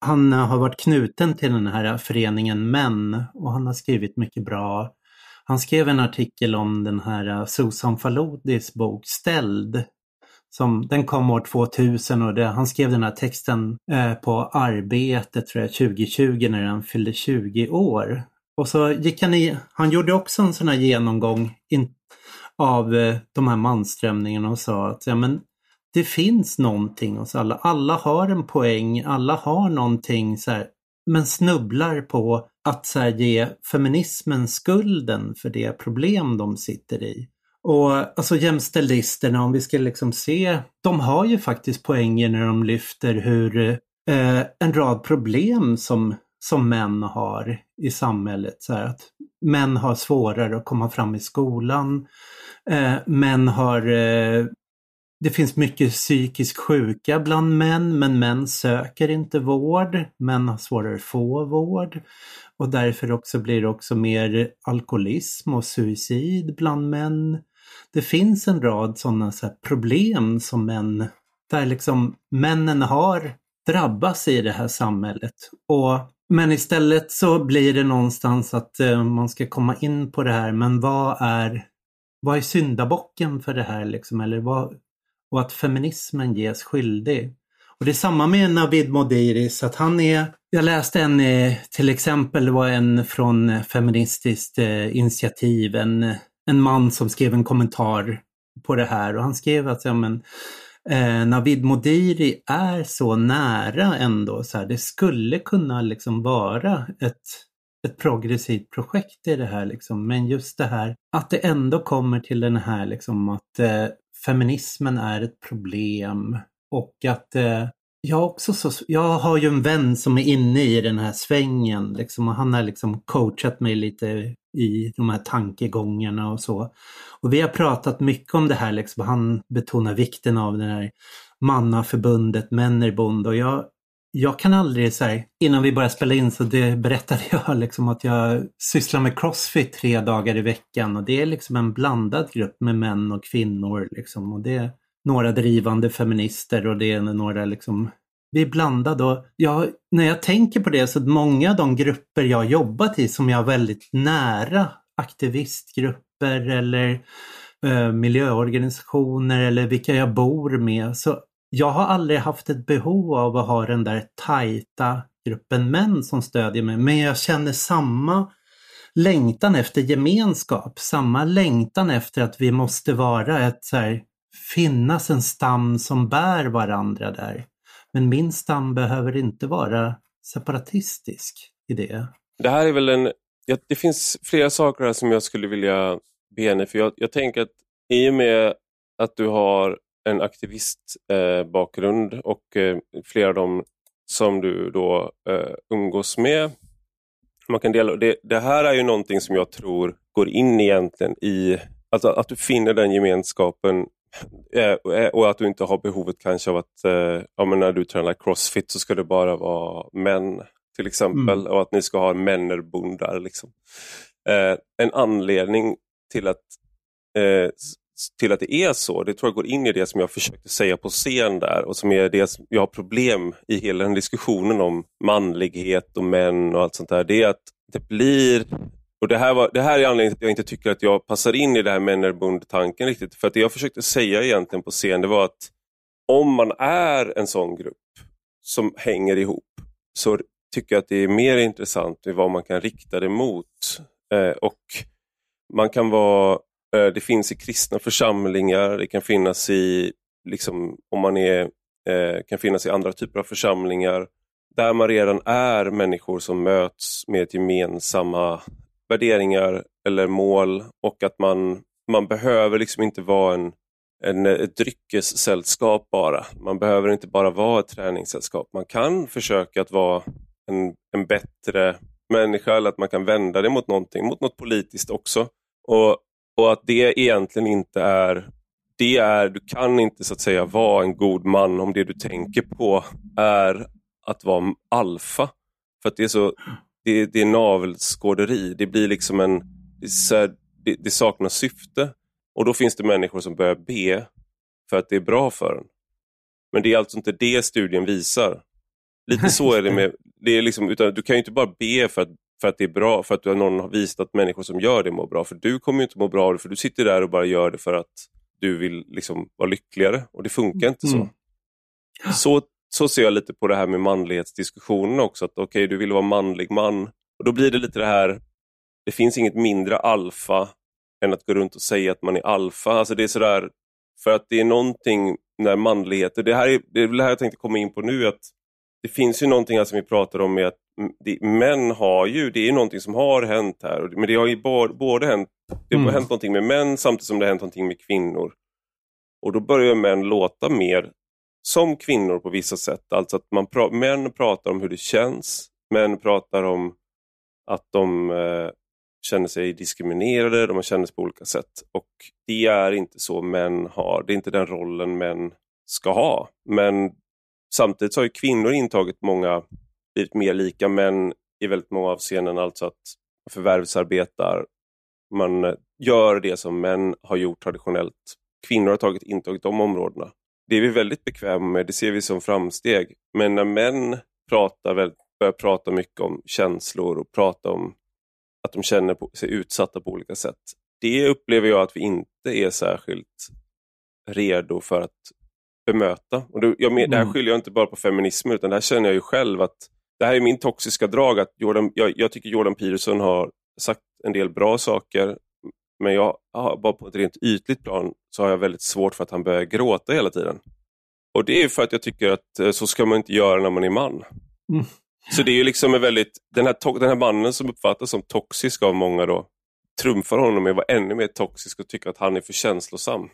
han eh, har varit knuten till den här föreningen Män och han har skrivit mycket bra. Han skrev en artikel om den här eh, Susan Faludis bok Ställd. Som, den kom år 2000 och det, han skrev den här texten eh, på Arbetet tror jag 2020 när han fyllde 20 år. Och så gick han i, han gjorde också en sån här genomgång in, av eh, de här manströmningarna och sa att ja, men det finns någonting hos alla. Alla har en poäng, alla har någonting så här, men snubblar på att så här, ge feminismen skulden för det problem de sitter i. Och alltså jämställdhisterna, om vi ska liksom se, de har ju faktiskt poänger när de lyfter hur eh, en rad problem som som män har i samhället. Så att män har svårare att komma fram i skolan. Eh, män har eh, det finns mycket psykisk sjuka bland män, men män söker inte vård. Män har svårare att få vård. Och därför också blir det också mer alkoholism och suicid bland män. Det finns en rad sådana så problem som män, där liksom männen har drabbas i det här samhället. Och men istället så blir det någonstans att eh, man ska komma in på det här, men vad är, vad är syndabocken för det här liksom? Eller vad, och att feminismen ges skyldig. Och det är samma med Navid Modiris, att han är, jag läste en eh, till exempel, det var en från eh, Feministiskt eh, initiativ, en, en man som skrev en kommentar på det här och han skrev att ja, men, eh, Navid Modiri är så nära ändå. Så här, det skulle kunna liksom vara ett, ett progressivt projekt i det här. Liksom. Men just det här att det ändå kommer till den här liksom att eh, feminismen är ett problem och att eh, jag, också så, jag har ju en vän som är inne i den här svängen liksom, och han har liksom coachat mig lite i de här tankegångarna och så. Och vi har pratat mycket om det här, liksom, han betonar vikten av det här mannaförbundet Männerbond och jag, jag kan aldrig så här, innan vi började spela in så det berättade *laughs* jag liksom att jag sysslar med crossfit tre dagar i veckan och det är liksom en blandad grupp med män och kvinnor liksom och det är några drivande feminister och det är några liksom vi är blandade och jag, när jag tänker på det så många av de grupper jag jobbat i som jag har väldigt nära aktivistgrupper eller eh, miljöorganisationer eller vilka jag bor med. Så jag har aldrig haft ett behov av att ha den där tajta gruppen män som stödjer mig. Men jag känner samma längtan efter gemenskap, samma längtan efter att vi måste vara ett så här, finnas en stam som bär varandra där. Men min stam behöver inte vara separatistisk i det. Det här är väl en... Ja, det finns flera saker här som jag skulle vilja be henne, för jag, jag tänker att i och med att du har en aktivistbakgrund eh, och eh, flera av de som du då eh, umgås med. Man kan dela, det, det, här är ju någonting som jag tror går in egentligen i alltså att du finner den gemenskapen och att du inte har behovet kanske av att ja, men när du tränar crossfit så ska det bara vara män till exempel mm. och att ni ska ha männerbundar. Liksom. En anledning till att eh, till att det är så, det tror jag går in i det som jag försökte säga på scen där och som är det som jag har problem i hela den diskussionen om manlighet och män och allt sånt där. Det är att det blir och det här, var, det här är anledningen till att jag inte tycker att jag passar in i det här männerbund-tanken riktigt. För att det jag försökte säga egentligen på scen det var att om man är en sån grupp som hänger ihop så tycker jag att det är mer intressant vad man kan rikta det mot. Eh, och man kan vara Eh, det finns i kristna församlingar, det kan finnas i, liksom, om man är, eh, kan finnas i andra typer av församlingar där man redan är människor som möts med gemensamma värderingar eller mål och att man, man behöver liksom inte vara en, en, ett dryckessällskap bara. Man behöver inte bara vara ett träningssällskap. Man kan försöka att vara en, en bättre människa eller att man kan vända det mot någonting, mot något politiskt också. Och och att det egentligen inte är det är, du kan inte så att säga vara en god man om det du tänker på är att vara alfa. För att det är så, det, det är navelskåderi, det blir liksom en, det, det, det saknar syfte. Och då finns det människor som börjar be för att det är bra för en. Men det är alltså inte det studien visar. Lite så är det *laughs* med, det är liksom, utan du kan ju inte bara be för att för att det är bra, för att någon har visat att människor som gör det mår bra. För du kommer inte må bra av det, för du sitter där och bara gör det för att du vill liksom vara lyckligare. Och det funkar inte så. Mm. så. Så ser jag lite på det här med manlighetsdiskussionen också. Att okej, okay, du vill vara manlig man. Och då blir det lite det här, det finns inget mindre alfa än att gå runt och säga att man är alfa. Alltså det är sådär, för att det är någonting när manlighet, det här är det, är det här jag tänkte komma in på nu, att det finns ju någonting här som vi pratar om med att män har ju, det är någonting som har hänt här. Men det har ju både, hänt, det har mm. hänt någonting med män samtidigt som det har hänt någonting med kvinnor. Och då börjar män låta mer som kvinnor på vissa sätt. Alltså att man pra, män pratar om hur det känns. Män pratar om att de eh, känner sig diskriminerade, de känner sig på olika sätt. Och det är inte så män har, det är inte den rollen män ska ha. Men samtidigt så har kvinnor intagit många blivit mer lika män i väldigt många avseenden, alltså att man förvärvsarbetar, man gör det som män har gjort traditionellt. Kvinnor har tagit, intagit de områdena. Det är vi väldigt bekväma med, det ser vi som framsteg. Men när män pratar, börjar prata mycket om känslor och prata om att de känner sig utsatta på olika sätt. Det upplever jag att vi inte är särskilt redo för att bemöta. Och det, jag, det här mm. skyller jag inte bara på feminismen utan det här känner jag ju själv att det här är min toxiska drag. att Jordan, jag, jag tycker Jordan Peterson har sagt en del bra saker men jag har bara på ett rent ytligt plan så har jag väldigt svårt för att han börjar gråta hela tiden. Och det är för att jag tycker att eh, så ska man inte göra när man är man. Mm. Så det är ju liksom en väldigt, den här, den här mannen som uppfattas som toxisk av många då, trumfar honom med att vara ännu mer toxisk och tycker att han är för känslosam.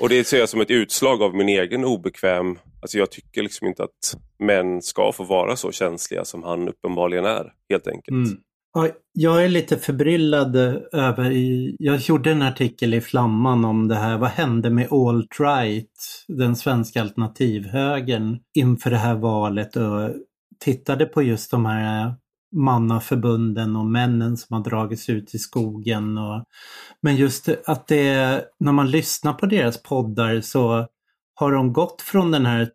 Och det ser jag som ett utslag av min egen obekväm... Alltså jag tycker liksom inte att män ska få vara så känsliga som han uppenbarligen är, helt enkelt. Mm. Ja, jag är lite förbryllad över... Jag gjorde en artikel i Flamman om det här. Vad hände med alt-right, den svenska alternativhögern, inför det här valet och tittade på just de här mannaförbunden och männen som har dragits ut i skogen. Och, men just att det, när man lyssnar på deras poddar så har de gått från den här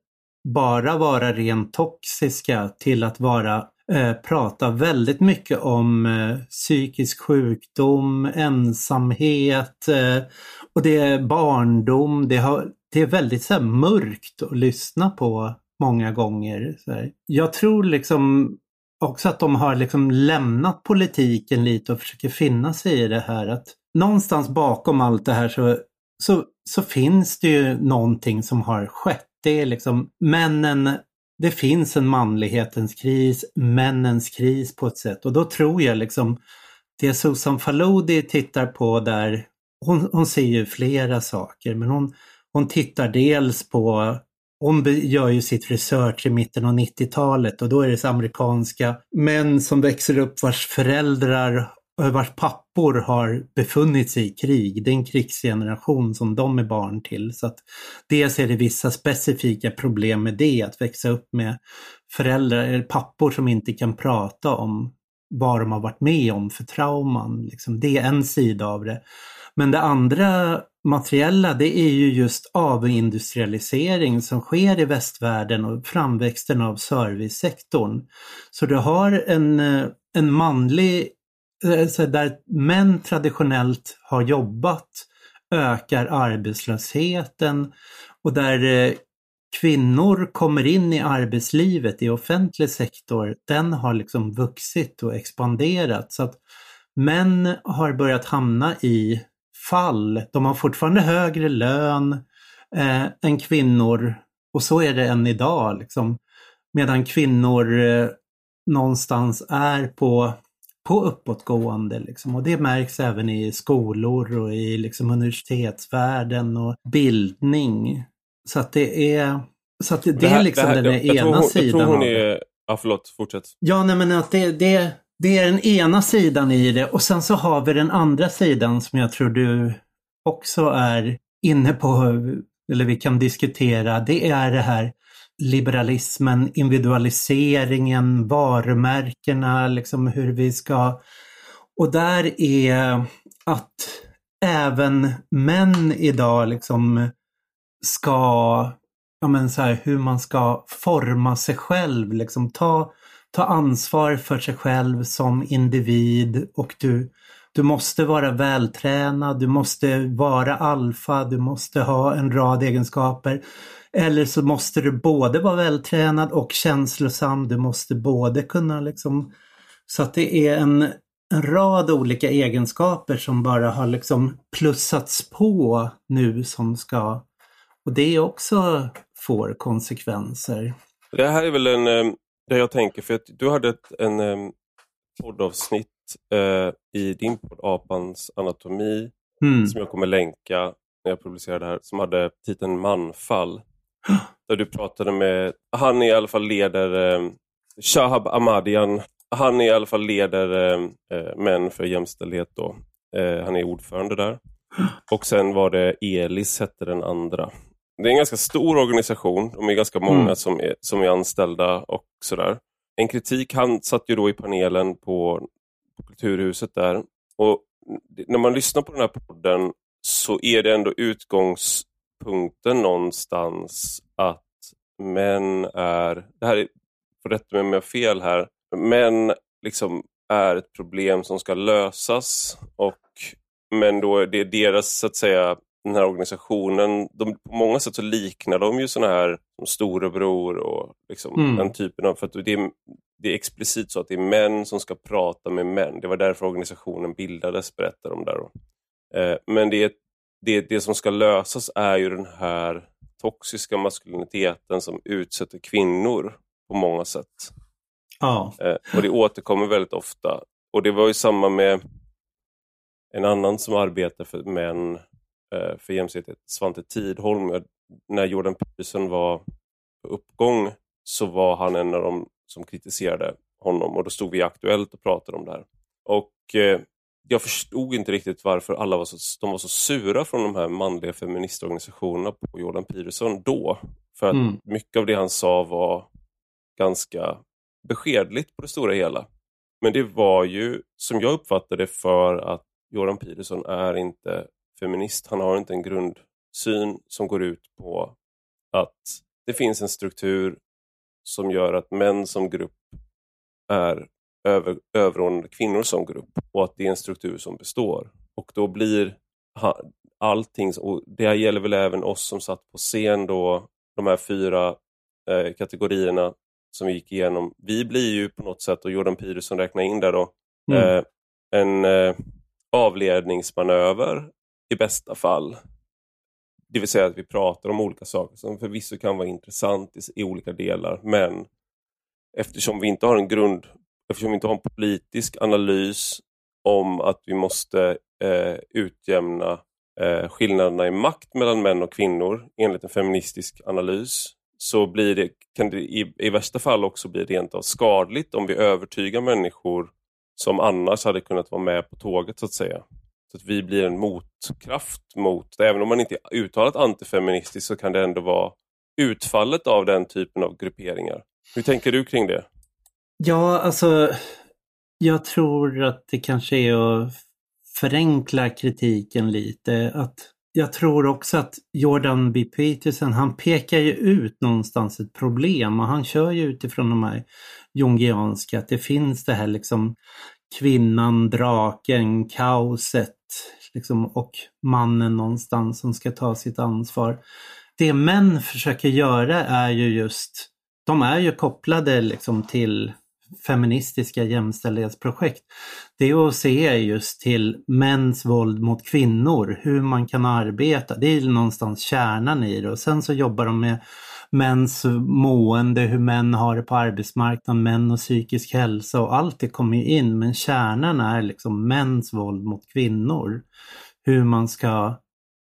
bara vara rent toxiska till att vara eh, prata väldigt mycket om eh, psykisk sjukdom, ensamhet eh, och det är barndom. Det, har, det är väldigt så här, mörkt att lyssna på många gånger. Jag tror liksom också att de har liksom lämnat politiken lite och försöker finna sig i det här. Att någonstans bakom allt det här så, så, så finns det ju någonting som har skett. Det är liksom männen, det finns en manlighetens kris, männens kris på ett sätt. Och då tror jag liksom det Susan Faludi tittar på där, hon, hon ser ju flera saker men hon, hon tittar dels på hon gör ju sitt research i mitten av 90-talet och då är det så amerikanska män som växer upp vars föräldrar eh, vars pappor har befunnit sig i krig. Det är en krigsgeneration som de är barn till. Så att dels är det vissa specifika problem med det, att växa upp med föräldrar eller pappor som inte kan prata om vad de har varit med om för trauman. Liksom, det är en sida av det. Men det andra materiella det är ju just avindustrialisering som sker i västvärlden och framväxten av servicesektorn. Så du har en, eh, en manlig, eh, där män traditionellt har jobbat ökar arbetslösheten och där eh, kvinnor kommer in i arbetslivet i offentlig sektor, den har liksom vuxit och expanderat. Så att män har börjat hamna i fall. De har fortfarande högre lön eh, än kvinnor och så är det än idag. Liksom. Medan kvinnor eh, någonstans är på, på uppåtgående. Liksom. Och det märks även i skolor och i liksom, universitetsvärlden och bildning. Så att det är, så att det, det, här, är liksom här, den jag, ena jag sidan. Jag tror hon är, ja förlåt, fortsätt. Ja, nej men att det, det, det är den ena sidan i det och sen så har vi den andra sidan som jag tror du också är inne på, eller vi kan diskutera. Det är det här liberalismen, individualiseringen, varumärkena, liksom hur vi ska... Och där är att även män idag liksom ska, ja men så här, hur man ska forma sig själv, liksom ta ta ansvar för sig själv som individ och du, du måste vara vältränad, du måste vara alfa, du måste ha en rad egenskaper. Eller så måste du både vara vältränad och känslosam, du måste både kunna liksom... Så att det är en, en rad olika egenskaper som bara har liksom plussats på nu som ska... Och det också får konsekvenser. Det här är väl en, eh, det jag tänker, för att du hade ett en, um, poddavsnitt uh, i din podd Apans anatomi mm. som jag kommer länka när jag publicerar det här, som hade titeln Manfall. *gasps* där du pratade med, han är i alla fall leder, um, Shahab Ahmadian, han är i alla fall leder um, uh, Män för jämställdhet då. Uh, han är ordförande där. *gasps* Och sen var det Elis hette den andra. Det är en ganska stor organisation. De är ganska många mm. som, är, som är anställda och sådär. En kritik, han satt ju då i panelen på, på Kulturhuset där. Och när man lyssnar på den här podden så är det ändå utgångspunkten någonstans att män är, det här är, får rätta mig om jag har fel här, män liksom är ett problem som ska lösas och men då det är deras så att säga den här organisationen, de, på många sätt så liknar de ju sådana här som storebror och liksom mm. den typen av, för att det är, det är explicit så att det är män som ska prata med män. Det var därför organisationen bildades, berättar de där. Eh, men det, det, det som ska lösas är ju den här toxiska maskuliniteten som utsätter kvinnor på många sätt. Ja. Eh, och det återkommer väldigt ofta. Och det var ju samma med en annan som arbetar för män för jämställdhet, Svante Tidholm. När Jordan Peterson var på uppgång så var han en av dem som kritiserade honom och då stod vi i Aktuellt och pratade om det här. Och eh, jag förstod inte riktigt varför alla var så, de var så sura från de här manliga feministorganisationerna på Jordan Peterson då. För att mm. mycket av det han sa var ganska beskedligt på det stora hela. Men det var ju, som jag uppfattade för att Jordan Peterson är inte feminist. Han har inte en grundsyn som går ut på att det finns en struktur som gör att män som grupp är över, överordnade kvinnor som grupp och att det är en struktur som består. Och då blir allting, och det gäller väl även oss som satt på scen då, de här fyra eh, kategorierna som vi gick igenom. Vi blir ju på något sätt, och Jordan Peterson räknar in där då, mm. eh, en eh, avledningsmanöver i bästa fall. Det vill säga att vi pratar om olika saker som förvisso kan vara intressant i, i olika delar men eftersom vi inte har en grund, eftersom vi inte har en politisk analys om att vi måste eh, utjämna eh, skillnaderna i makt mellan män och kvinnor enligt en feministisk analys så blir det, kan det i, i värsta fall också bli rent av skadligt om vi övertygar människor som annars hade kunnat vara med på tåget så att säga. Så att vi blir en motkraft mot, även om man inte är uttalat antifeministisk så kan det ändå vara utfallet av den typen av grupperingar. Hur tänker du kring det? Ja, alltså jag tror att det kanske är att förenkla kritiken lite. Att jag tror också att Jordan B. Peterson, han pekar ju ut någonstans ett problem och han kör ju utifrån de här jungianska, att det finns det här liksom kvinnan, draken, kaoset liksom, och mannen någonstans som ska ta sitt ansvar. Det män försöker göra är ju just, de är ju kopplade liksom till feministiska jämställdhetsprojekt. Det är att se just till mäns våld mot kvinnor, hur man kan arbeta. Det är någonstans kärnan i det och sen så jobbar de med mäns mående, hur män har det på arbetsmarknaden, män och psykisk hälsa och allt det kommer ju in men kärnan är liksom mäns våld mot kvinnor. Hur man ska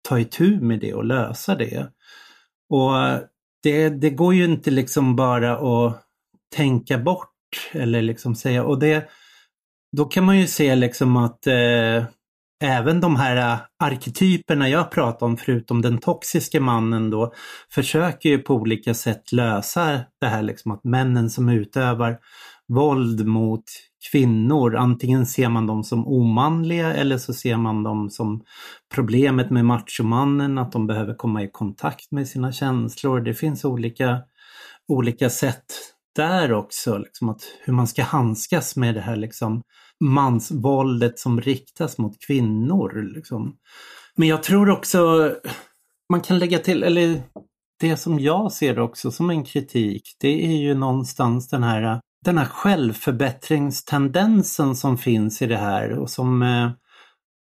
ta itu med det och lösa det. Och det, det går ju inte liksom bara att tänka bort eller liksom säga och det då kan man ju se liksom att eh, även de här äh, arketyperna jag pratar om, förutom den toxiska mannen då, försöker ju på olika sätt lösa det här liksom att männen som utövar våld mot kvinnor, antingen ser man dem som omanliga eller så ser man dem som problemet med machomannen, att de behöver komma i kontakt med sina känslor. Det finns olika, olika sätt där också, liksom att hur man ska handskas med det här liksom mansvåldet som riktas mot kvinnor. Liksom. Men jag tror också man kan lägga till, eller det som jag ser också som en kritik, det är ju någonstans den här, den här självförbättringstendensen som finns i det här och som, eh,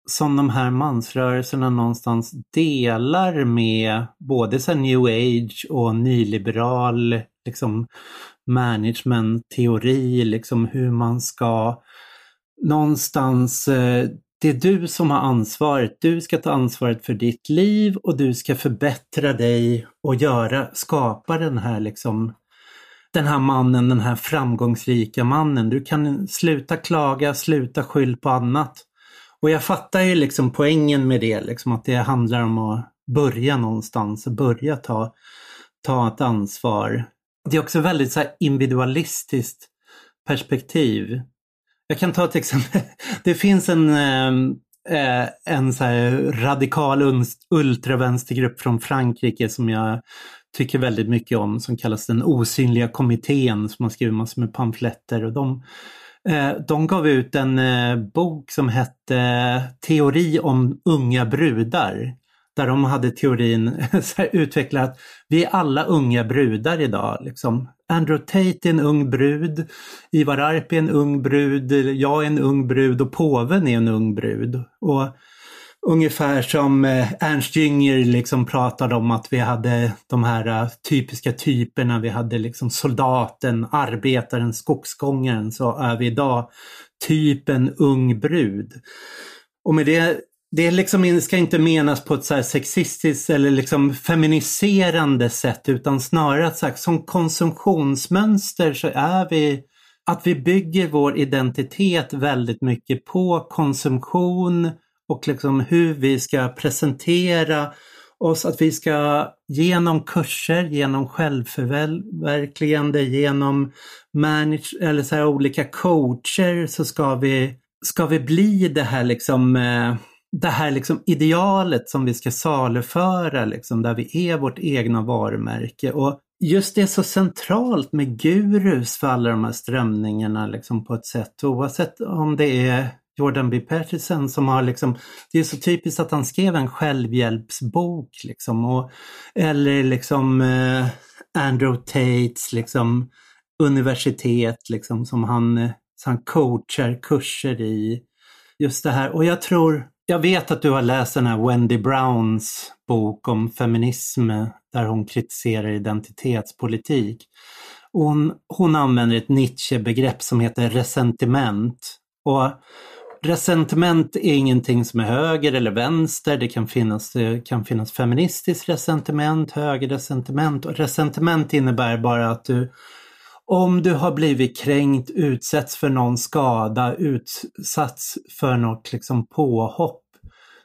som de här mansrörelserna någonstans delar med både så new age och nyliberal liksom managementteori, liksom hur man ska någonstans, eh, det är du som har ansvaret. Du ska ta ansvaret för ditt liv och du ska förbättra dig och göra, skapa den här liksom den här mannen, den här framgångsrika mannen. Du kan sluta klaga, sluta skyll på annat. Och jag fattar ju liksom poängen med det, liksom att det handlar om att börja någonstans och börja ta, ta ett ansvar. Det är också väldigt så individualistiskt perspektiv. Jag kan ta ett exempel. *laughs* Det finns en, eh, eh en så radikal ultravänstergrupp från Frankrike som jag tycker väldigt mycket om som kallas den osynliga kommittén som har skrivit massor med pamfletter. Och de, eh, de gav ut en eh, bok som hette Teori om unga brudar. Där de hade teorin *laughs* utvecklat, vi är alla unga brudar idag. Liksom. Andrew Tate är en ung brud, Ivar Arpi är en ung brud, jag är en ung brud och påven är en ung brud. Och Ungefär som eh, Ernst Jünger liksom pratade om att vi hade de här eh, typiska typerna. Vi hade liksom soldaten, arbetaren, skogsgångaren. Så är vi idag typen ung brud. Och med det det liksom ska inte menas på ett så sexistiskt eller liksom feminiserande sätt utan snarare att så här, som konsumtionsmönster så är vi att vi bygger vår identitet väldigt mycket på konsumtion och liksom hur vi ska presentera oss, att vi ska genom kurser, genom självförverkligande, genom manage, eller så här olika coacher så ska vi, ska vi bli det här liksom eh, det här liksom idealet som vi ska saluföra, liksom, där vi är vårt egna varumärke. Och just det är så centralt med gurus för alla de här strömningarna liksom, på ett sätt. Oavsett om det är Jordan B. Peterson som har liksom, det är så typiskt att han skrev en självhjälpsbok liksom. Och, eller liksom eh, Andrew Tates liksom universitet liksom som han, eh, som han coachar kurser i. Just det här och jag tror jag vet att du har läst den här Wendy Browns bok om feminism där hon kritiserar identitetspolitik. Hon, hon använder ett Nietzsche-begrepp som heter resentiment. Och Resentiment är ingenting som är höger eller vänster. Det kan finnas, det kan finnas feministiskt resentiment, högerresentiment och resentiment innebär bara att du om du har blivit kränkt, utsätts för någon skada, utsatts för något liksom påhopp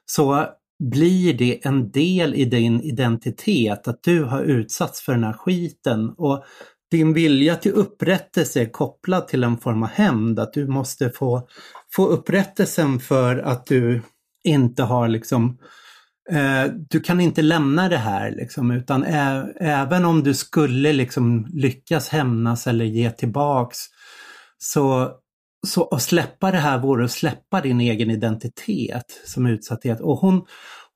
så blir det en del i din identitet att du har utsatts för den här skiten. Och din vilja till upprättelse är kopplad till en form av hämnd, att du måste få, få upprättelsen för att du inte har liksom eh, du kan inte lämna det här liksom, utan ä, även om du skulle liksom lyckas hämnas eller ge tillbaks så, så att släppa det här vore att släppa din egen identitet som utsatthet. Och hon,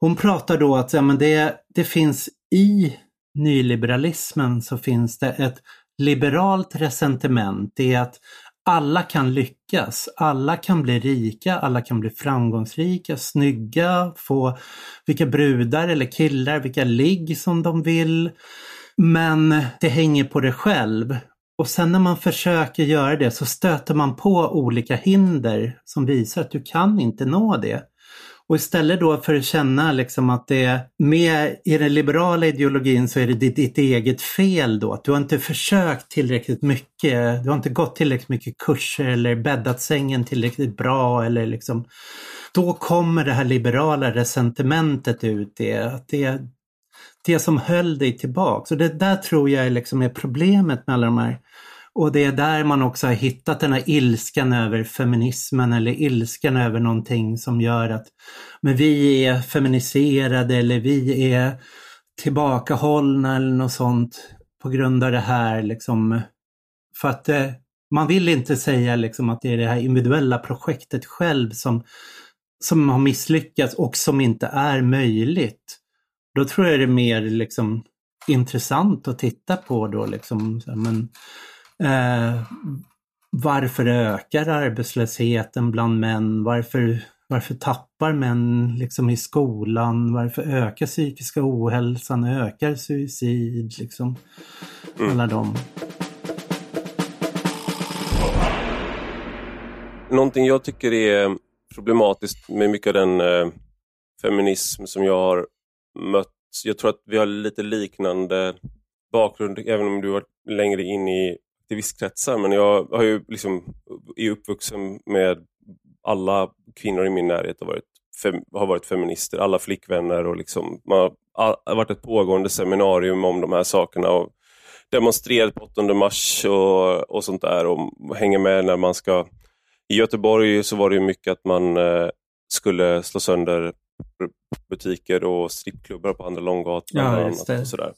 hon pratar då att ja, men det, det finns i nyliberalismen så finns det ett liberalt resentiment. Det är att alla kan lyckas, alla kan bli rika, alla kan bli framgångsrika, snygga, få vilka brudar eller killar, vilka ligg som de vill. Men det hänger på dig själv. Och sen när man försöker göra det så stöter man på olika hinder som visar att du kan inte nå det. Och istället då för att känna liksom att det är med i den liberala ideologin så är det ditt, ditt eget fel då. Att du har inte försökt tillräckligt mycket. Du har inte gått tillräckligt mycket kurser eller bäddat sängen tillräckligt bra eller liksom. Då kommer det här liberala resentimentet ut. Det, att det, det som höll dig tillbaka. Så det där tror jag liksom är problemet med alla de här och det är där man också har hittat den här ilskan över feminismen eller ilskan över någonting som gör att men vi är feminiserade eller vi är tillbakahållna eller något sånt på grund av det här liksom. För att eh, man vill inte säga liksom att det är det här individuella projektet själv som, som har misslyckats och som inte är möjligt. Då tror jag det är mer liksom intressant att titta på då liksom. Men, Eh, varför ökar arbetslösheten bland män? Varför, varför tappar män liksom i skolan? Varför ökar psykiska ohälsan? Ökar suicid? Liksom. Mm. Alla de. Någonting jag tycker är problematiskt med mycket av den eh, feminism som jag har mött. Jag tror att vi har lite liknande bakgrund, även om du varit längre in i aktivistkretsar men jag har ju liksom, är uppvuxen med alla kvinnor i min närhet har varit, fem, har varit feminister, alla flickvänner och liksom, man har varit ett pågående seminarium om de här sakerna och demonstrerat på 8 mars och, och sånt där och hänger med när man ska i Göteborg så var det mycket att man eh, skulle slå sönder butiker och strippklubbar på Andra Långgatan. Ja, och sådär.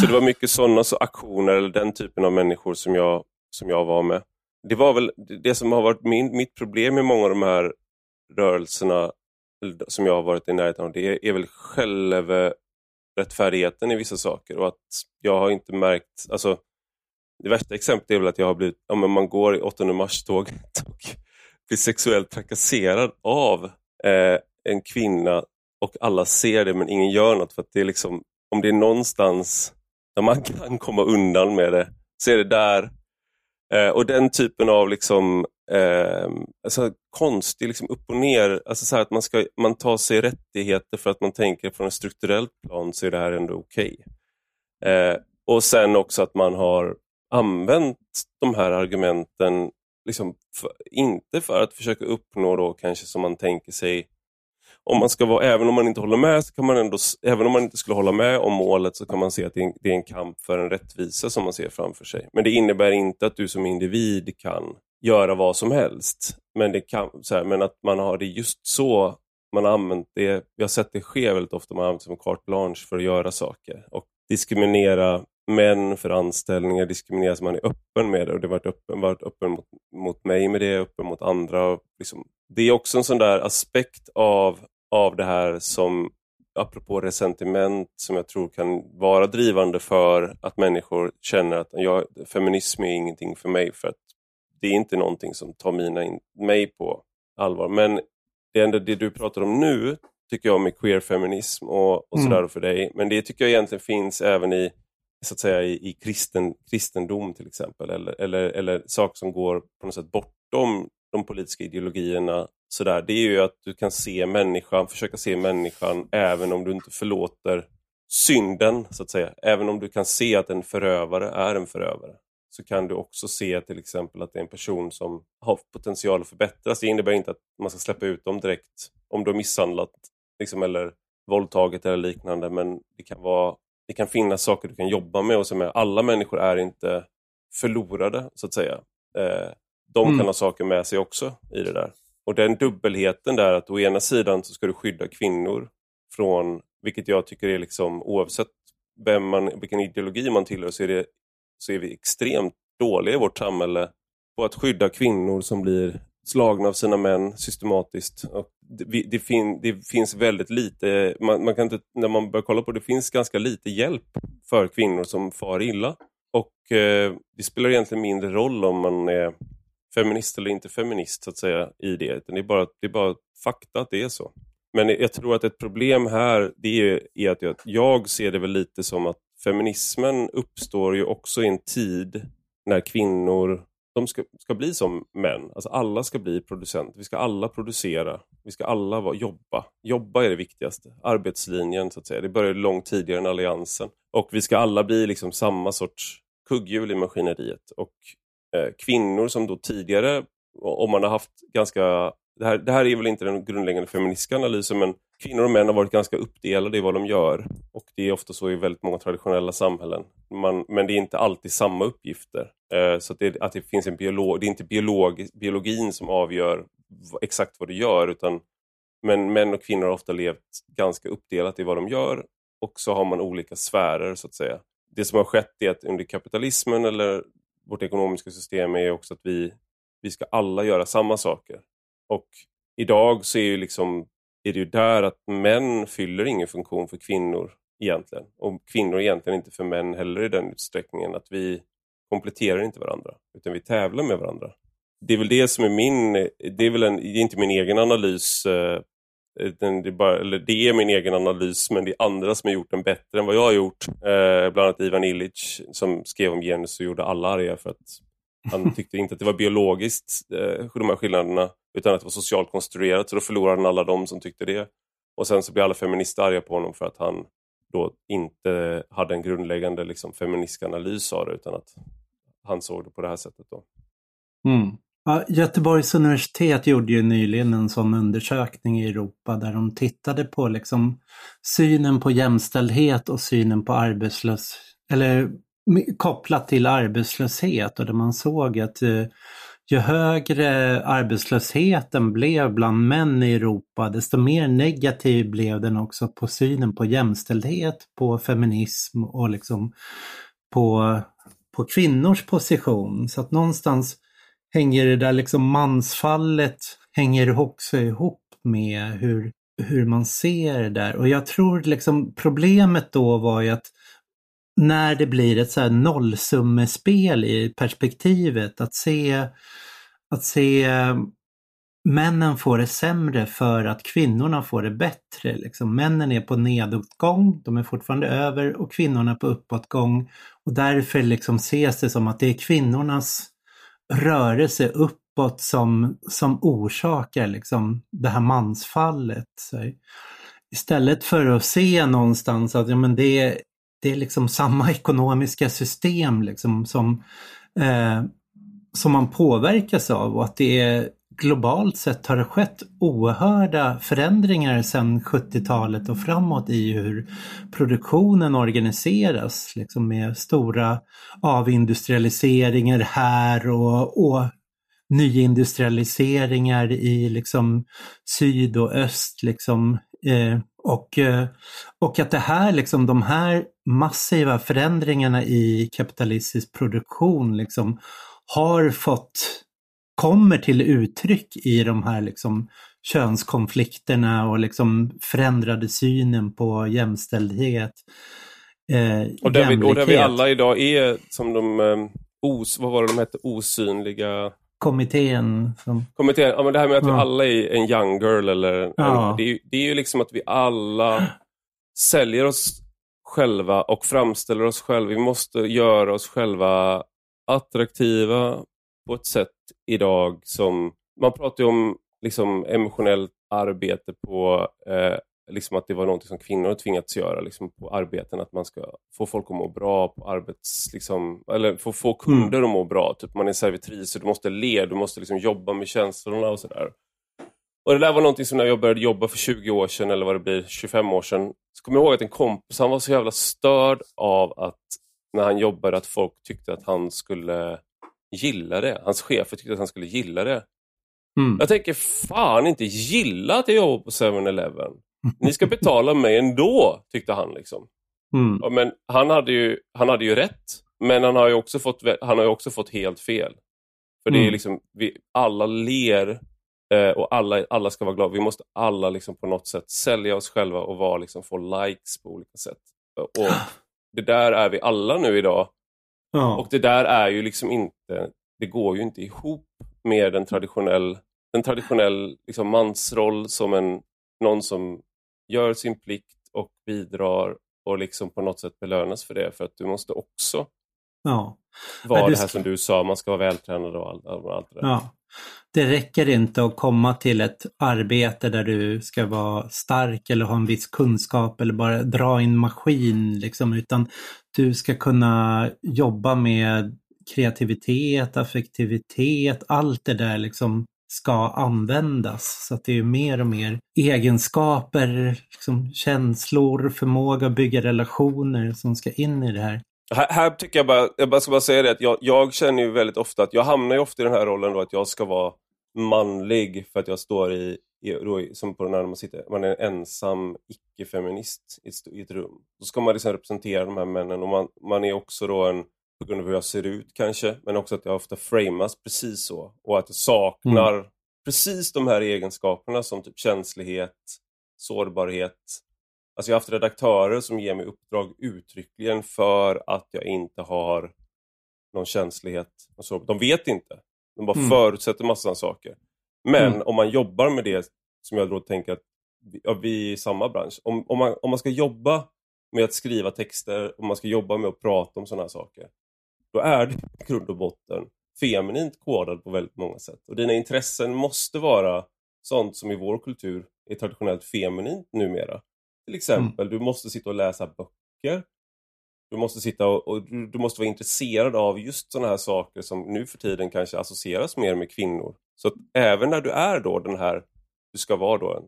Så det var mycket sådana så aktioner eller den typen av människor som jag, som jag var med. Det var väl det som har varit min, mitt problem med många av de här rörelserna som jag har varit i närheten av. Det är väl självrättfärdigheten i vissa saker och att jag har inte märkt, alltså det värsta exemplet är väl att jag har blivit, om man går i 8 mars-tåget *laughs* och blir sexuellt trakasserad av eh, en kvinna och alla ser det men ingen gör något för att det är liksom, om det är någonstans där man *laughs* kan komma undan med det, så är det där. Eh, och den typen av liksom, eh, alltså konstig liksom upp och ner, alltså så att man, ska, man tar sig rättigheter för att man tänker från ett strukturellt plan så är det här ändå okej. Okay. Eh, och sen också att man har använt de här argumenten, liksom för, inte för att försöka uppnå då kanske som man tänker sig om man ska vara, även om man inte håller med, så kan man ändå, även om man inte skulle hålla med om målet så kan man se att det är, en, det är en kamp för en rättvisa som man ser framför sig. Men det innebär inte att du som individ kan göra vad som helst. Men, det kan, så här, men att man har det just så man har använt det, vi har sett det ske väldigt ofta, man har använt det som carte blanche för att göra saker. Och diskriminera män för anställningar, diskriminera så man är öppen med det och det har varit öppen, varit öppen mot, mot mig med det, öppen mot andra. Liksom. Det är också en sån där aspekt av av det här som, apropå resentiment, som jag tror kan vara drivande för att människor känner att jag, feminism är ingenting för mig för att det är inte någonting som tar mina in, mig på allvar. Men det, ändå, det du pratar om nu tycker jag med queer-feminism och, och mm. sådär för dig. Men det tycker jag egentligen finns även i så att säga i, i kristen, kristendom till exempel. Eller, eller, eller saker som går på något sätt bortom de politiska ideologierna sådär, det är ju att du kan se människan, försöka se människan även om du inte förlåter synden, så att säga. Även om du kan se att en förövare är en förövare så kan du också se till exempel att det är en person som har potential att förbättras. Det innebär inte att man ska släppa ut dem direkt om du har misshandlat liksom, eller våldtagit eller liknande men det kan, vara, det kan finnas saker du kan jobba med och som är, alla människor är inte förlorade så att säga. Eh, de mm. kan ha saker med sig också i det där. Och den dubbelheten där att å ena sidan så ska du skydda kvinnor från, vilket jag tycker är liksom oavsett vem man, vilken ideologi man tillhör så är, det, så är vi extremt dåliga i vårt samhälle på att skydda kvinnor som blir slagna av sina män systematiskt. Och det, det, fin, det finns väldigt lite, man, man, kan inte, när man börjar kolla på det, det finns ganska lite hjälp för kvinnor som far illa. Och eh, det spelar egentligen mindre roll om man är feminist eller inte feminist så att säga i det. Det är bara, det är bara fakta att det är så. Men jag tror att ett problem här det är, är att jag, jag ser det väl lite som att feminismen uppstår ju också i en tid när kvinnor de ska, ska bli som män. Alltså alla ska bli producenter. Vi ska alla producera. Vi ska alla vara, jobba. Jobba är det viktigaste. Arbetslinjen så att säga. Det började långt tidigare än alliansen. Och vi ska alla bli liksom samma sorts kugghjul i maskineriet. Och Eh, kvinnor som då tidigare, om man har haft ganska det här, det här är väl inte den grundläggande feministiska analysen men kvinnor och män har varit ganska uppdelade i vad de gör. Och det är ofta så i väldigt många traditionella samhällen. Man, men det är inte alltid samma uppgifter. Eh, så att det, att det finns en biolog, det är inte biolog, biologin som avgör exakt vad du gör utan men män och kvinnor har ofta levt ganska uppdelat i vad de gör och så har man olika sfärer så att säga. Det som har skett är att under kapitalismen eller vårt ekonomiska system är också att vi, vi ska alla göra samma saker. Och idag så är, ju liksom, är det ju där att män fyller ingen funktion för kvinnor egentligen. Och kvinnor egentligen inte för män heller i den utsträckningen att vi kompletterar inte varandra utan vi tävlar med varandra. Det är väl det som är min, det är väl en, det är inte min egen analys eh, eh, det, är bara, eller det är min egen analys men det är andra som har gjort den bättre än vad jag har gjort. Eh, bland annat Ivan Illich som skrev om genus och gjorde alla arga för att han *laughs* tyckte inte att det var biologiskt, eh, de här skillnaderna, utan att det var socialt konstruerat. Så då förlorade han alla de som tyckte det. Och sen så blev alla feminister arga på honom för att han då inte hade en grundläggande liksom, feministisk analys av det, utan att han såg det på det här sättet. Då. Mm. Ja, Göteborgs universitet gjorde ju nyligen en sån undersökning i Europa där de tittade på liksom synen på jämställdhet och synen på arbetslöshet, eller kopplat till arbetslöshet och där man såg att eh, ju högre arbetslösheten blev bland män i Europa, desto mer negativ blev den också på synen på jämställdhet, på feminism och liksom på, på kvinnors position. Så att någonstans hänger det där liksom mansfallet hänger också ihop med hur, hur man ser det där. Och jag tror liksom problemet då var ju att när det blir ett så här nollsummespel i perspektivet, att se, att se männen får det sämre för att kvinnorna får det bättre. Liksom, männen är på nedåtgång, de är fortfarande över och kvinnorna på uppåtgång. Och därför liksom ses det som att det är kvinnornas rörelse uppåt som, som orsakar liksom det här mansfallet. Så istället för att se någonstans att ja, men det, det är liksom samma ekonomiska system liksom som, eh, som man påverkas av och att det är globalt sett har det skett oerhörda förändringar sedan 70-talet och framåt i hur produktionen organiseras. Liksom med stora avindustrialiseringar här och, och nyindustrialiseringar i liksom syd och öst. Liksom, eh, och, eh, och att det här, liksom, de här massiva förändringarna i kapitalistisk produktion liksom, har fått kommer till uttryck i de här liksom könskonflikterna och liksom förändrade synen på jämställdhet. Eh, och, där vi, och där vi alla idag är som de, eh, os, vad var det de hette, osynliga kommittén. Som... Kommittén, ja men det här med att ja. vi alla är en young girl eller ja. en, det, är, det är ju liksom att vi alla säljer oss själva och framställer oss själva. Vi måste göra oss själva attraktiva på ett sätt idag som man pratar ju om liksom, emotionellt arbete på eh, liksom att det var något som kvinnor tvingats göra liksom på arbeten, att man ska få folk att må bra på arbets... Liksom, eller få, få kunder att må bra. Typ man är servitris och du måste le, du måste liksom jobba med känslorna och sådär. Och det där var någonting som när jag började jobba för 20 år sedan, eller vad det blir, 25 år sedan, så kommer jag ihåg att en kompis, han var så jävla störd av att när han jobbade att folk tyckte att han skulle gilla det. Hans chefer tyckte att han skulle gilla det. Mm. Jag tänker fan inte gilla att jag jobbar på 7-Eleven. Ni ska betala mig ändå, tyckte han. liksom. Mm. Men han hade, ju, han hade ju rätt, men han har ju också fått, han har också fått helt fel. För det är mm. liksom, vi, alla ler eh, och alla, alla ska vara glada. Vi måste alla liksom på något sätt sälja oss själva och vara, liksom, få likes på olika sätt. Och *sighs* Det där är vi alla nu idag. Ja. Och det där är ju liksom inte, det går ju inte ihop med en traditionell, en traditionell liksom mansroll som en, någon som gör sin plikt och bidrar och liksom på något sätt belönas för det. För att du måste också ja. vara det här som du sa, man ska vara vältränad och allt, allt det där. Ja. Det räcker inte att komma till ett arbete där du ska vara stark eller ha en viss kunskap eller bara dra in maskin, liksom, utan du ska kunna jobba med kreativitet, affektivitet, allt det där liksom ska användas. Så att det är mer och mer egenskaper, liksom känslor, förmåga att bygga relationer som ska in i det här. Här, här tycker jag bara, jag ska bara säga det att jag, jag, känner ju väldigt ofta att jag hamnar ju ofta i den här rollen då att jag ska vara manlig för att jag står i, i som på när man sitter, man är en ensam icke-feminist i, i, ett rum. Då ska man liksom representera de här männen och man, man är också då en på grund av hur jag ser ut kanske, men också att jag ofta framas precis så. Och att jag saknar mm. precis de här egenskaperna som typ känslighet, sårbarhet. Alltså jag har haft redaktörer som ger mig uppdrag uttryckligen för att jag inte har någon känslighet. Och så. De vet inte. De bara mm. förutsätter massa saker. Men mm. om man jobbar med det som jag då tänker att ja, vi är i samma bransch. Om, om, man, om man ska jobba med att skriva texter, om man ska jobba med att prata om sådana här saker då är du i grund och botten feminint kodad på väldigt många sätt. Och dina intressen måste vara sånt som i vår kultur är traditionellt feminint numera. Till exempel, mm. du måste sitta och läsa böcker. Du måste sitta och, och du, du, måste vara intresserad av just sådana här saker som nu för tiden kanske associeras mer med kvinnor. Så att även när du är då den här, du ska vara då en,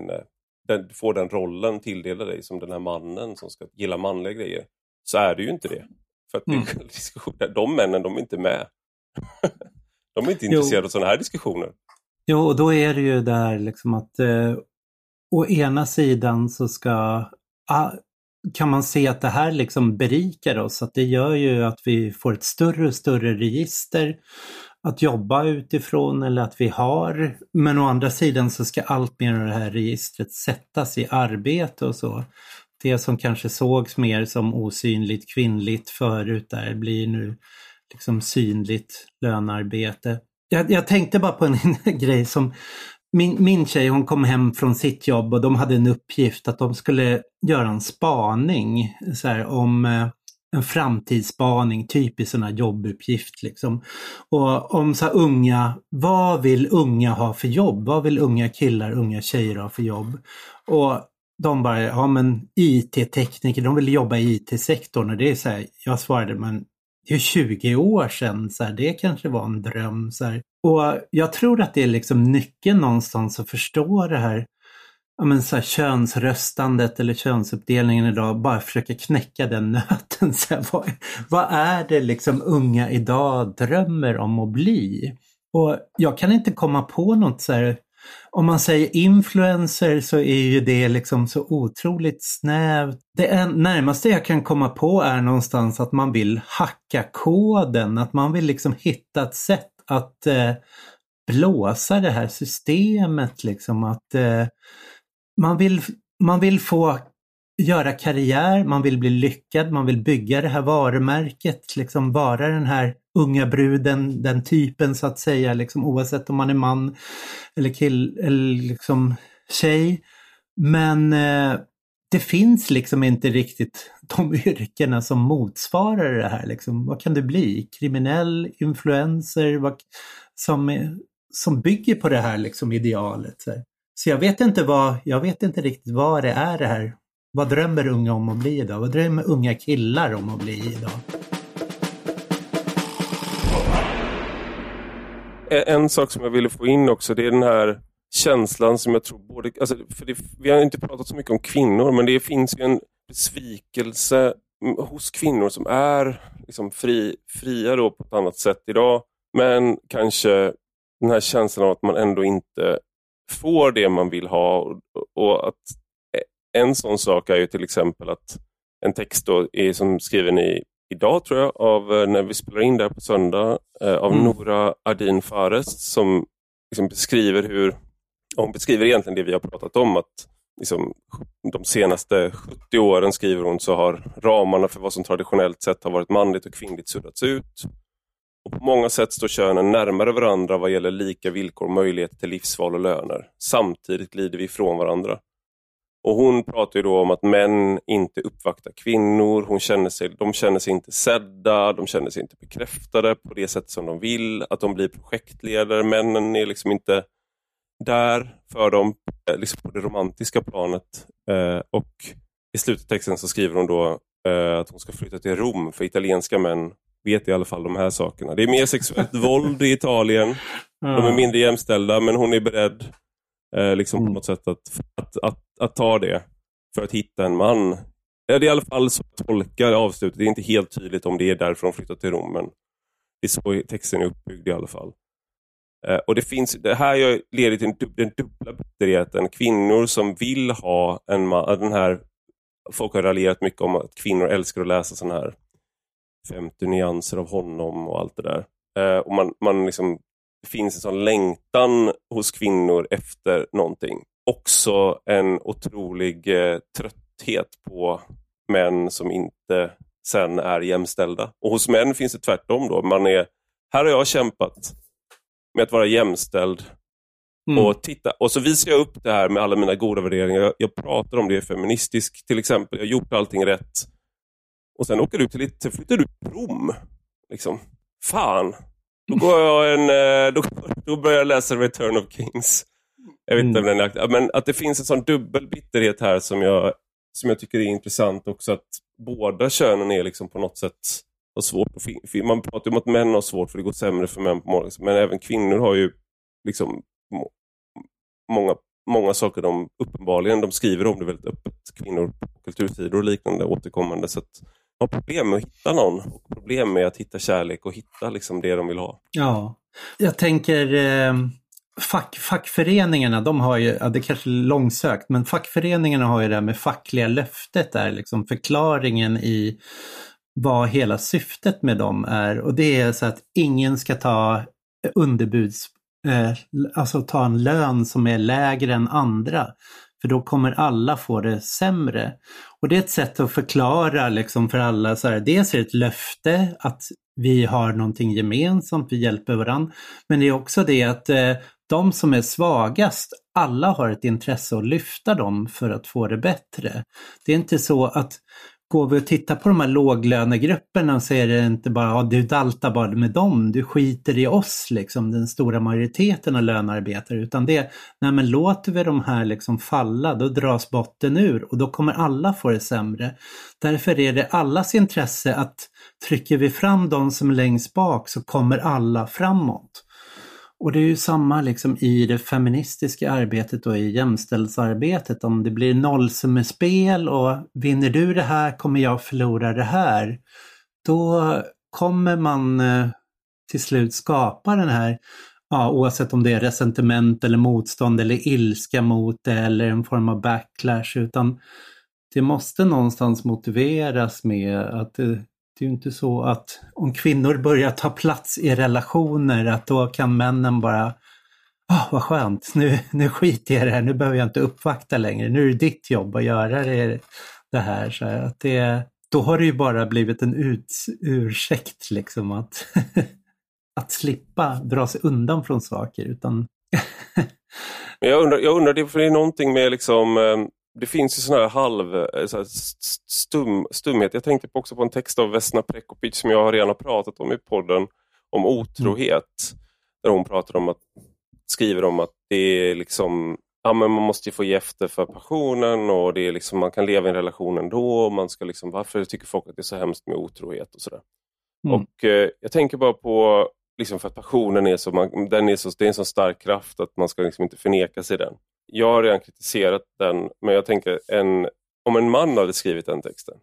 en eh, den, du får den rollen tilldelad dig som den här mannen som ska gilla manliga grejer, så är du ju inte det. För att mm. *laughs* diskussioner, de männen de är inte med. *laughs* de är inte intresserade jo. av sådana här diskussioner. Jo, och då är det ju där liksom att eh, å ena sidan så ska ah, kan man se att det här liksom berikar oss, att det gör ju att vi får ett större och större register att jobba utifrån eller att vi har. Men å andra sidan så ska allt mer av det här registret sättas i arbete och så det som kanske sågs mer som osynligt kvinnligt förut där blir nu liksom synligt lönarbete. Jag, jag tänkte bara på en *laughs* grej som min, min tjej hon kom hem från sitt jobb och de hade en uppgift att de skulle göra en spaning så här, om eh, en framtidsspaning, typisk sån här jobbuppgift liksom. Och om så unga, vad vill unga ha för jobb? Vad vill unga killar, unga tjejer ha för jobb? Och de bara, ja men IT-tekniker, de vill jobba i IT-sektorn och det är så här, jag svarade men det är 20 år sedan, så här, det kanske var en dröm. Så här. Och jag tror att det är liksom nyckeln någonstans att förstå det här, ja, men så här, könsröstandet eller könsuppdelningen idag, bara försöka knäcka den nöten. *laughs* Så här, vad, vad är det liksom unga idag drömmer om att bli? Och jag kan inte komma på något så här om man säger influencer så är ju det liksom så otroligt snävt. Det närmaste jag kan komma på är någonstans att man vill hacka koden, att man vill liksom hitta ett sätt att eh, blåsa det här systemet liksom. Att eh, man, vill, man vill få göra karriär, man vill bli lyckad, man vill bygga det här varumärket, liksom vara den här unga bruden, den typen så att säga, liksom, oavsett om man är man eller kill eller liksom tjej. Men eh, det finns liksom inte riktigt de *laughs* yrkena som motsvarar det här. Liksom. Vad kan det bli? Kriminell, influencer, vad, som, som bygger på det här liksom idealet. Så, så jag vet inte vad, jag vet inte riktigt vad det är det här. Vad drömmer unga om att bli idag? Vad drömmer unga killar om att bli idag? En sak som jag ville få in också, det är den här känslan som jag tror både... Alltså, för det, vi har inte pratat så mycket om kvinnor, men det finns ju en besvikelse hos kvinnor som är liksom fri, fria då på ett annat sätt idag. Men kanske den här känslan av att man ändå inte får det man vill ha. Och, och att En sån sak är ju till exempel att en text då är som skriven i, idag tror jag, av eh, när vi spelar in där på söndag, eh, av mm. Nora Ardin Fares som liksom beskriver hur, hon beskriver egentligen det vi har pratat om, att liksom, de senaste 70 åren, skriver hon, så har ramarna för vad som traditionellt sett har varit manligt och kvinnligt suddats ut. Och på många sätt står könen närmare varandra vad gäller lika villkor och möjligheter till livsval och löner. Samtidigt glider vi ifrån varandra. Och Hon pratar ju då om att män inte uppvaktar kvinnor, hon känner sig, de känner sig inte sedda, de känner sig inte bekräftade på det sätt som de vill, att de blir projektledare. Männen är liksom inte där för dem eh, liksom på det romantiska planet. Eh, och I slutet av texten så skriver hon då eh, att hon ska flytta till Rom för italienska män vet i alla fall de här sakerna. Det är mer sexuellt *laughs* våld i Italien. De är mindre jämställda men hon är beredd liksom mm. på något sätt att, att, att, att, ta det för att hitta en man. Det är i alla fall så jag tolkar avslutet. Det är inte helt tydligt om det är därför hon flyttar till Rom men det är så texten är uppbyggd i alla fall. Eh, och Det finns, det här leder till den dubbla bitterheten. Kvinnor som vill ha en man, den här Folk har raljerat mycket om att kvinnor älskar att läsa sådana här 50 nyanser av honom och allt det där. Eh, och man, man liksom, Det finns en sån längtan hos kvinnor efter någonting. Också en otrolig eh, trötthet på män som inte sen är jämställda. Och hos män finns det tvärtom. Då. Man är, här har jag kämpat med att vara jämställd. Mm. Och, titta, och så visar jag upp det här med alla mina goda värderingar. Jag, jag pratar om det feministisk till exempel. Jag har gjort allting rätt. Och sen åker du till, till flyttar du till Rom. Liksom. Fan. Då, går jag en, eh, då, då börjar jag läsa Return of Kings. Jag vet inte mm. om den är Men att det finns en sån dubbel bitterhet här som jag, som jag tycker är intressant också. Att båda könen är liksom på något sätt har svårt att Man pratar om att män har svårt för det går sämre för män på morgonen. Men även kvinnor har ju liksom många, många saker de uppenbarligen, de skriver om det väldigt öppet. Kvinnor på kultursidor och liknande återkommande. Så att har problem med att hitta någon och problem med att hitta kärlek och hitta liksom det de vill ha. Ja, jag tänker eh, fack, fackföreningarna, de har ju, ja, det är kanske är långsökt, men fackföreningarna har ju det här med fackliga löftet där, liksom förklaringen i vad hela syftet med dem är. Och det är så att ingen ska ta underbuds, eh, alltså ta en lön som är lägre än andra. För då kommer alla få det sämre. Och det är ett sätt att förklara liksom för alla, så här, dels är det ett löfte att vi har någonting gemensamt, vi hjälper varandra. Men det är också det att eh, de som är svagast, alla har ett intresse att lyfta dem för att få det bättre. Det är inte så att går vi och tittar på de här låglönegrupperna så är det inte bara, ja, du daltar bara med dem, du skiter i oss, liksom, den stora majoriteten av lönearbetare, utan det, nej men låter vi de här liksom falla, då dras botten ur och då kommer alla få det sämre. Därför är det allas intresse att trycker vi fram de som är längst bak så kommer alla framåt. Och det är ju samma liksom i det feministiska arbetet och i jämställdhetsarbetet. Om det blir nollsummespel och vinner du det här kommer jag förlora det här. Då kommer man eh, till slut skapa den här, ja, oavsett om det är resentiment eller motstånd eller ilska mot det eller en form av backlash. Utan det måste någonstans motiveras med att eh, det, är ju inte så att om kvinnor börjar ta plats i relationer att då kan männen bara Oh, vad skönt, nu, nu skiter jag i det här, nu behöver jag inte uppvakta längre, nu är det ditt jobb att göra det, det här. Så att det, då har det ju bara blivit en ut, ursäkt liksom att, *laughs* att slippa dra sig undan från saker. Utan *laughs* jag undrar, jag undrar, för det är någonting med liksom eh, det finns ju sån här halv eh, så här stum, stumhet. Jag tänkte också på en text av Vesna Prekopic som jag redan har pratat om i podden om otrohet. Mm. Där hon pratar om att skriver om att det är liksom ja, men man måste få ge efter för passionen och det är liksom, man kan leva i en relation ändå. Och man ska liksom, varför tycker folk att det är så hemskt med otrohet och sådär. Mm. Och eh, Jag tänker bara på, liksom för att passionen är så, man, den är så, det är en så stark kraft att man ska liksom inte förneka sig den. Jag har redan kritiserat den, men jag tänker en, om en man hade skrivit den texten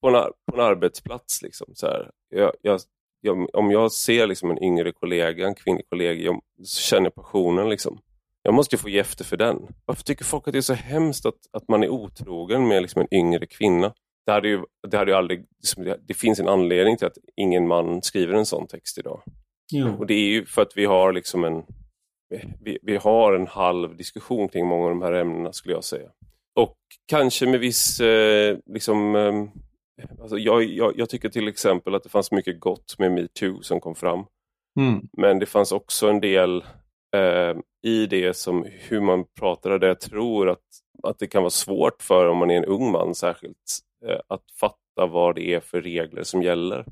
på en, på en arbetsplats, liksom, så här, jag, jag, jag, om jag ser liksom en yngre kollega, en kvinnlig kollega, jag, så känner jag passionen. Liksom. Jag måste få ge efter för den. Varför tycker folk att det är så hemskt att, att man är otrogen med liksom en yngre kvinna? Det, hade ju, det, hade ju aldrig, liksom, det finns en anledning till att ingen man skriver en sån text idag. Jo. Och Det är ju för att vi har liksom en vi, vi har en halv diskussion kring många av de här ämnena skulle jag säga. Och kanske med viss eh, liksom, eh, Alltså jag, jag, jag, tycker till exempel att det fanns mycket gott med metoo som kom fram. Mm. Men det fanns också en del eh, i det som hur man pratade där jag tror att, att det kan vara svårt för om man är en ung man särskilt eh, att fatta vad det är för regler som gäller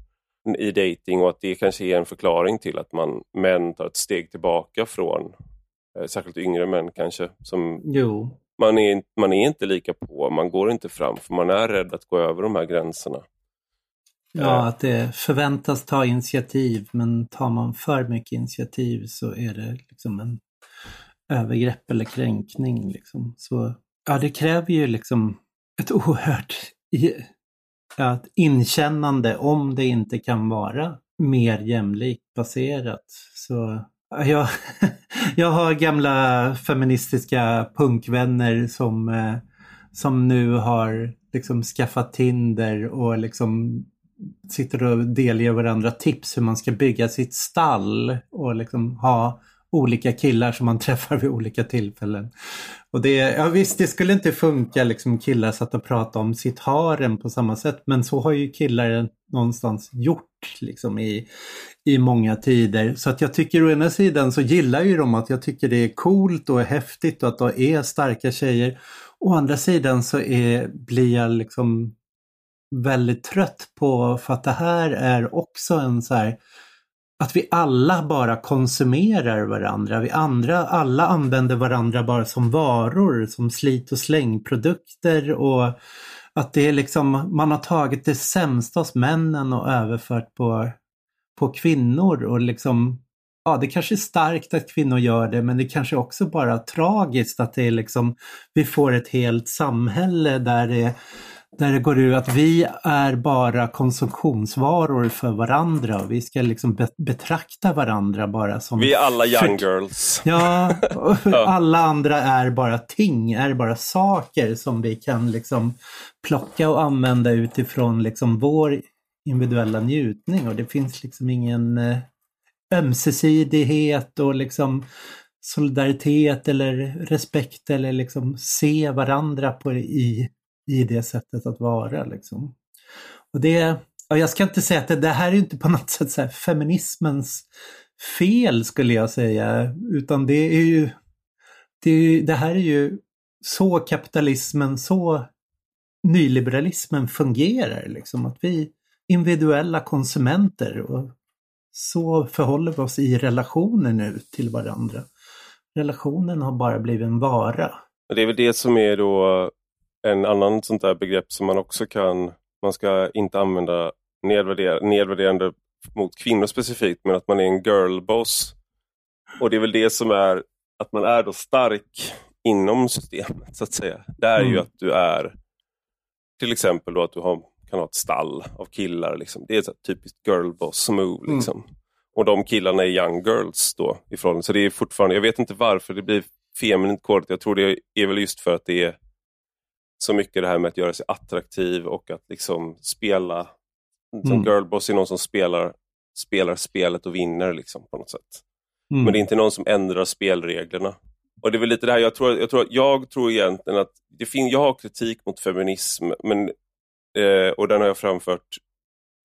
i dating och att det kanske är en förklaring till att man män tar ett steg tillbaka från eh, särskilt yngre män kanske som jo man är, man är inte lika på, man går inte fram för man är rädd att gå över de här gränserna. Ja, eh. att det förväntas ta initiativ men tar man för mycket initiativ så är det liksom en övergrepp eller kränkning. Liksom. Så, ja, det kräver ju liksom ett *laughs* oerhört att inkännande om det inte kan vara mer jämlikt baserat. Så jag, *laughs* jag har gamla feministiska punkvänner som, eh, som nu har liksom skaffat Tinder och liksom sitter och delger varandra tips hur man ska bygga sitt stall och liksom ha olika killar som man *laughs* träffar vid olika tillfällen. Och det, ja visst, det skulle inte funka liksom killar satt och pratade om sitt harem på samma sätt, men så har ju killar någonstans gjort liksom i, i många tider. Så att jag tycker å ena sidan så gillar ju de att jag tycker det är coolt och häftigt och att de är starka tjejer. Å andra sidan så är, blir jag liksom väldigt trött på för att det här är också en så här att vi alla bara konsumerar varandra. Vi andra, alla använder varandra bara som varor, som slit och slängprodukter och att det är liksom, man har tagit det sämsta hos männen och överfört på, på kvinnor och liksom, ja det kanske är starkt att kvinnor gör det men det kanske också bara tragiskt att det är liksom, vi får ett helt samhälle där det där det går ut att vi är bara konsumtionsvaror för varandra och vi ska liksom betrakta varandra bara som... Vi är alla young girls. *laughs* Ja, alla andra är bara ting, är bara saker som vi kan liksom plocka och använda utifrån liksom vår individuella njutning och det finns liksom ingen eh, ömsesidighet och liksom solidaritet eller respekt eller liksom se varandra på, i i det sättet att vara. Liksom. Och det, och jag ska inte säga att det, det här är inte på något sätt så feminismens fel skulle jag säga, utan det är ju det, är, det här är ju så kapitalismen, så nyliberalismen fungerar. Liksom, att vi individuella konsumenter och så förhåller vi oss i relationer nu till varandra. Relationen har bara blivit en vara. Det är väl det som är då en annan sånt där begrepp som man också kan, man ska inte använda nedvärder, nedvärderande mot kvinnor specifikt, men att man är en girlboss. Och det är väl det som är att man är då stark inom systemet så att säga. Det är mm. ju att du är till exempel då att du har, kan ha ett stall av killar. Liksom. Det är ett typiskt girlboss move. Mm. Liksom. Mm. Och de killarna är young girls då. Ifrån. Så det är fortfarande, jag vet inte varför det blir feminint kodat. Jag tror det är väl just för att det är så mycket det här med att göra sig attraktiv och att liksom spela. Som mm. girlboss är någon som spelar, spelar spelet och vinner liksom på något sätt. Mm. Men det är inte någon som ändrar spelreglerna. Och det är väl lite det här, jag tror, jag tror, jag tror egentligen att det fin, jag har kritik mot feminism men, eh, och den har jag framfört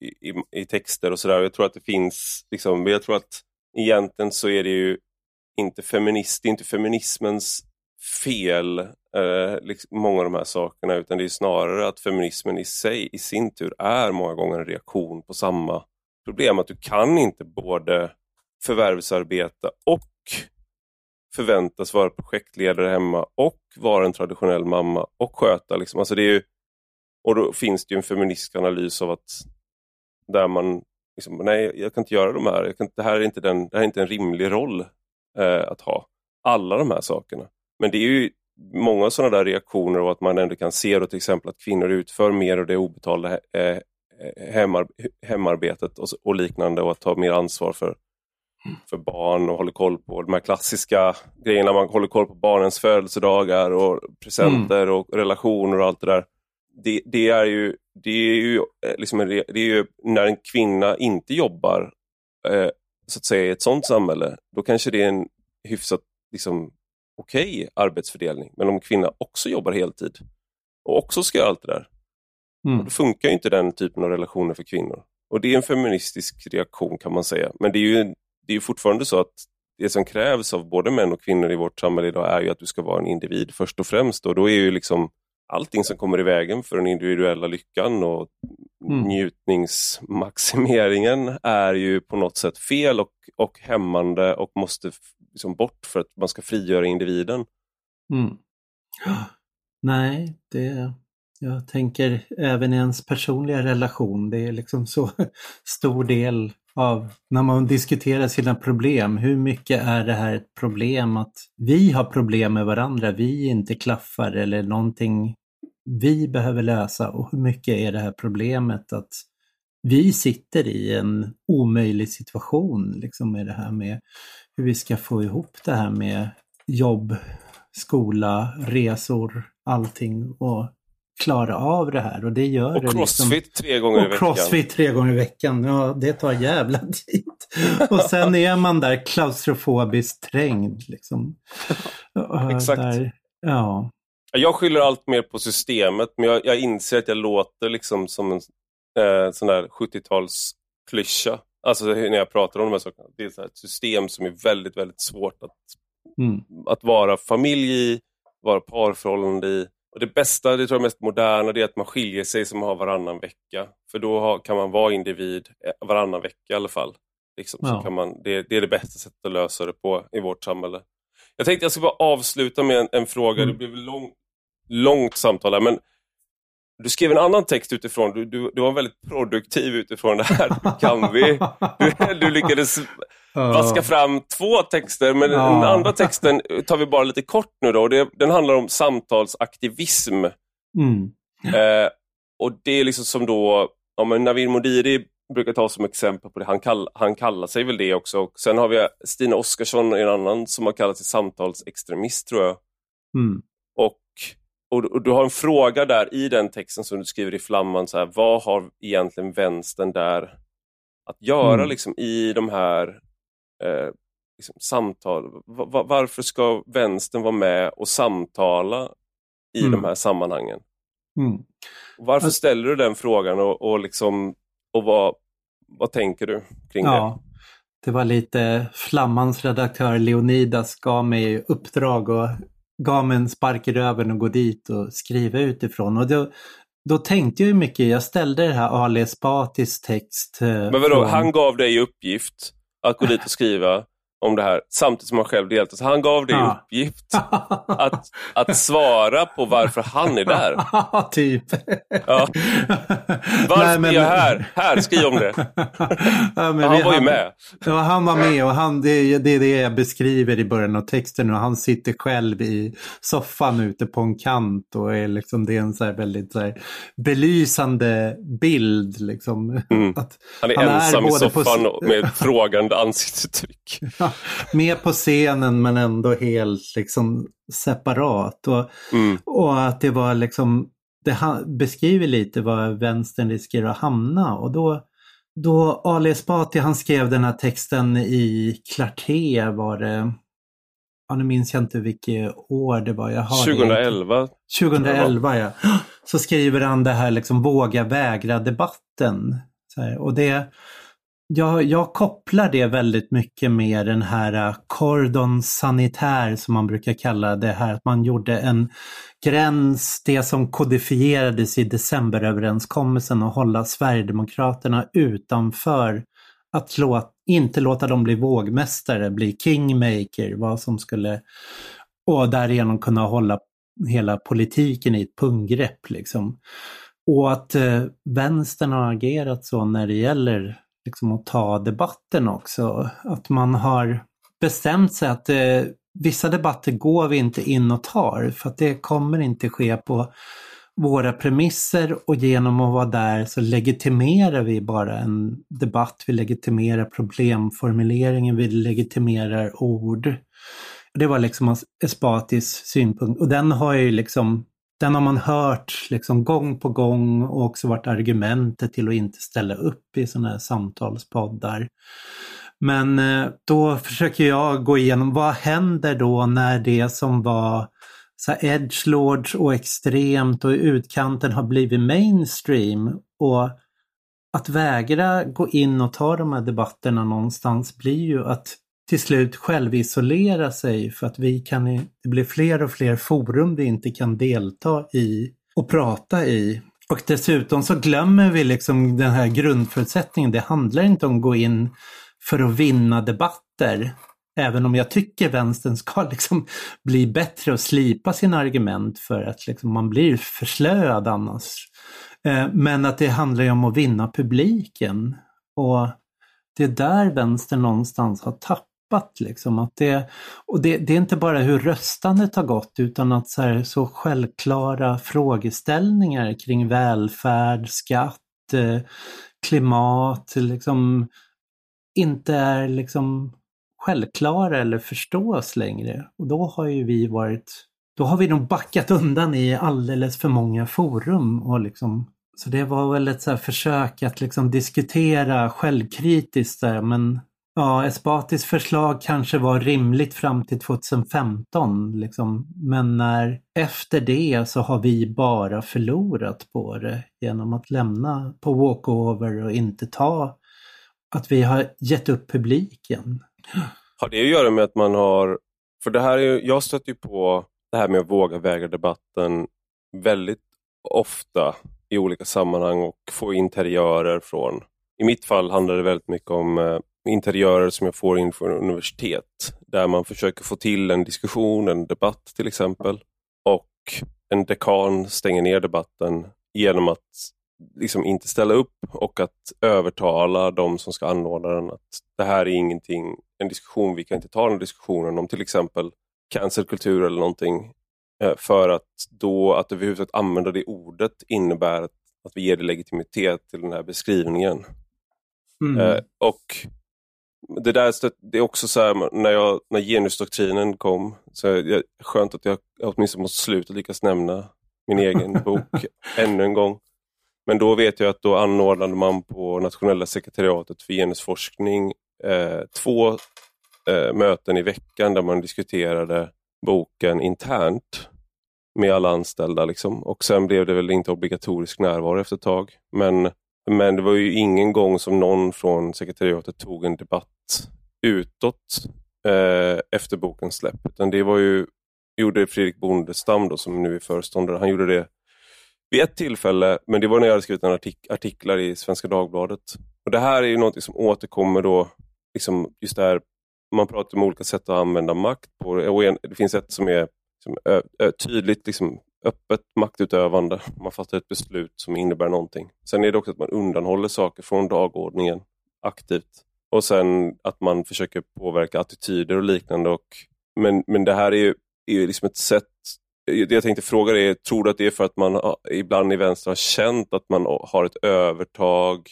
i, i, i texter och sådär. Jag tror att det finns, liksom, jag tror att egentligen så är det ju inte feminist, det är inte feminismens fel, eh, liksom, många av de här sakerna, utan det är snarare att feminismen i sig i sin tur är många gånger en reaktion på samma problem. Att du kan inte både förvärvsarbeta och förväntas vara projektledare hemma och vara en traditionell mamma och sköta. Liksom. Alltså det är ju, och då finns det ju en feministisk analys av att där man liksom, nej, jag kan inte göra de här. Jag kan, det, här är inte den, det här är inte en rimlig roll eh, att ha. Alla de här sakerna. Men det är ju många sådana där reaktioner och att man ändå kan se då till exempel att kvinnor utför mer av det obetalda eh, hemar, hemarbetet och, och, liknande och att ta mer ansvar för, för barn och håller koll på de här klassiska grejerna. Man håller koll på barnens födelsedagar och presenter mm. och relationer och allt det där. Det, det, är ju, det är ju, eh, liksom det är ju när en kvinna inte jobbar eh, så att säga i ett sådant samhälle, då kanske det är en hyfsat liksom, okej okay arbetsfördelning. Men om kvinna också jobbar heltid och också ska göra allt det där, mm. då funkar inte den typen av relationer för kvinnor. Och det är en feministisk reaktion kan man säga. Men det är ju det är fortfarande så att det som krävs av både män och kvinnor i vårt samhälle idag är ju att du ska vara en individ först och främst. Och då är ju liksom allting som kommer i vägen för den individuella lyckan och mm. njutningsmaximeringen är ju på något sätt fel och, och hämmande och måste liksom bort för att man ska frigöra individen. Mm. Nej, det, jag tänker även i ens personliga relation, det är liksom så *laughs* stor del av när man diskuterar sina problem. Hur mycket är det här ett problem att vi har problem med varandra, vi inte klaffar eller någonting vi behöver lösa och hur mycket är det här problemet att vi sitter i en omöjlig situation liksom med det här med hur vi ska få ihop det här med jobb, skola, resor, allting och klara av det här. Och det gör och det. crossfit liksom. tre gånger och i veckan. crossfit tre gånger i veckan. Ja, det tar jävla tid. och sen är man där klaustrofobiskt trängd. Liksom. *laughs* Exakt. Där, ja. Jag skyller allt mer på systemet, men jag, jag inser att jag låter liksom som en eh, sån där 70-talsklyscha. Alltså när jag pratar om de här sakerna. Det är så ett system som är väldigt, väldigt svårt att, mm. att vara familj i, vara parförhållande i. Och Det bästa, det tror jag mest moderna, det är att man skiljer sig som man har varannan vecka. För då har, kan man vara individ eh, varannan vecka i alla fall. Liksom, ja. så kan man, det, det, är det bästa sättet att lösa det på i vårt samhälle. Jag tänkte jag ska bara avsluta med en, en fråga. Mm. Det blev lång, långt samtal här, men du skrev en annan text utifrån, du, du, du var väldigt produktiv utifrån det här. Kan vi? Du, du lyckades vaska fram två texter, men ja. den andra texten tar vi bara lite kort nu då. Det, den handlar om samtalsaktivism. Mm. Eh, och det är liksom som då, ja, men Navid Modiri brukar ta som exempel på det, han, kall, han kallar sig väl det också. Och sen har vi Stina Oskarsson, en annan som har kallat sig samtalsextremist tror jag. Mm. Och och, du har en fråga där i den texten som du skriver i Flamman, så här, vad har egentligen vänstern där att göra mm. liksom, i de här eh, liksom, samtal? Va, varför ska vänstern vara med och samtala i mm. de här sammanhangen? Mm. Varför alltså, ställer du den frågan och, och, liksom, och vad, vad tänker du kring ja, det? Det var lite Flammans redaktör Leonidas gav mig uppdrag att gav mig en spark i röven och gå dit och skriva utifrån. Och då, då tänkte jag mycket, jag ställde det här Ali Esbatis text. Eh, Men vadå, från... han gav dig uppgift att gå dit och skriva om det här samtidigt som han själv deltar. Så han gav dig ja. uppgift att, att svara på varför han är där. *laughs* Typ. Ja. Varför Nej, men... är jag här? Här, skriv om det. *laughs* Ja, han var ju han, med. Ja, han var med och han, det, är, det är det jag beskriver i början av texten. Och han sitter själv i soffan ute på en kant och är liksom, det är en så väldigt så här, belysande bild. Liksom. Mm. Att han är han ensam är i soffan på... med ett frågande ansiktsuttryck. Med på scenen men ändå helt liksom separat. Och, mm. och att det var liksom, det beskriver lite var vänstern riskerar att hamna. Och då, då Ali Esbati han skrev den här texten i Clarté var det, ja, nu minns jag inte vilket år det var. Jag har 2011. Det. 2011 ja. Så skriver han det här liksom våga vägra debatten. Här, och det, jag, jag kopplar det väldigt mycket med den här äh, cordon sanitär som man brukar kalla det här. Att man gjorde en gräns, det som kodifierades i decemberöverenskommelsen att hålla Sverigedemokraterna utanför att låta inte låta dem bli vågmästare, bli kingmaker, vad som skulle och därigenom kunna hålla hela politiken i ett punggrepp. Liksom. Och att eh, vänstern har agerat så när det gäller liksom, att ta debatten också. Att man har bestämt sig att eh, vissa debatter går vi inte in och tar för att det kommer inte ske på våra premisser och genom att vara där så legitimerar vi bara en debatt, vi legitimerar problemformuleringen, vi legitimerar ord. Det var liksom Espatis synpunkt och den har ju liksom den har man hört liksom gång på gång och också varit argumentet till att inte ställa upp i sådana här samtalspoddar. Men eh, då försöker jag gå igenom vad händer då när det som var så edgelords och extremt och i utkanten har blivit mainstream. Och att vägra gå in och ta de här debatterna någonstans blir ju att till slut självisolera sig för att vi kan, det blir fler och fler forum vi inte kan delta i och prata i. Och dessutom så glömmer vi liksom den här grundförutsättningen. Det handlar inte om att gå in för att vinna debatter. Även om jag tycker vänstern ska *laughs* liksom bli bättre och slipa sina argument för att liksom man blir förslöad annars. Eh, men att det handlar om att vinna publiken. Och det är där vänstern någonstans har tappat. Liksom, att det, och det, det är inte bara hur röstandet har gått utan att så, här, så självklara frågeställningar kring välfärd, skatt, eh, klimat, liksom, inte är liksom självklara eller förstås längre. Och då har ju vi varit, då har vi nog backat undan i alldeles för många forum och liksom så det var väl ett så försök att liksom diskutera självkritiskt där, men ja, Esbatis förslag kanske var rimligt fram till 2015. Liksom. Men när, efter det så har vi bara förlorat på det genom att lämna på walkover och inte ta att vi har gett upp publiken. Har det att göra med att man har, för det här är jag stöter ju på det här med att våga väga debatten väldigt ofta i olika sammanhang och få interiörer från, i mitt fall handlar det väldigt mycket om eh, interiörer som jag får in från universitet, där man försöker få till en diskussion, en debatt till exempel, och en dekan stänger ner debatten genom att liksom inte ställa upp och att övertala de som ska anordna den att det här är ingenting, en diskussion, vi kan inte ta den diskussionen om till exempel cancelkultur eller någonting eh, för att då att överhuvudtaget använda det ordet innebär att vi ger det legitimitet till den här beskrivningen. Mm. Eh, och det där det är också så här, när, jag, när genusdoktrinen kom, så det skönt att jag åtminstone mot slutet lyckas nämna min egen *laughs* bok ännu en gång. Men då vet jag att då anordnade man på Nationella sekretariatet för genusforskning eh, två eh, möten i veckan där man diskuterade boken internt med alla anställda. Liksom. Och sen blev det väl inte obligatorisk närvaro efter ett tag. Men, men det var ju ingen gång som någon från sekretariatet tog en debatt utåt eh, efter bokens släpp. Utan det var ju, gjorde Fredrik Bondestam då, som nu är föreståndare, han gjorde det vid ett tillfälle, men det var när jag hade skrivit en artik artiklar i Svenska Dagbladet. Och Det här är ju något som återkommer då, liksom just det här, man pratar om olika sätt att använda makt på. Det finns ett som är som ö, ö, tydligt liksom, öppet maktutövande. Man fattar ett beslut som innebär någonting. Sen är det också att man undanhåller saker från dagordningen aktivt. Och sen att man försöker påverka attityder och liknande. Och, men, men det här är ju, är ju liksom ett sätt det jag tänkte fråga dig är, tror du att det är för att man ibland i vänster har känt att man har ett övertag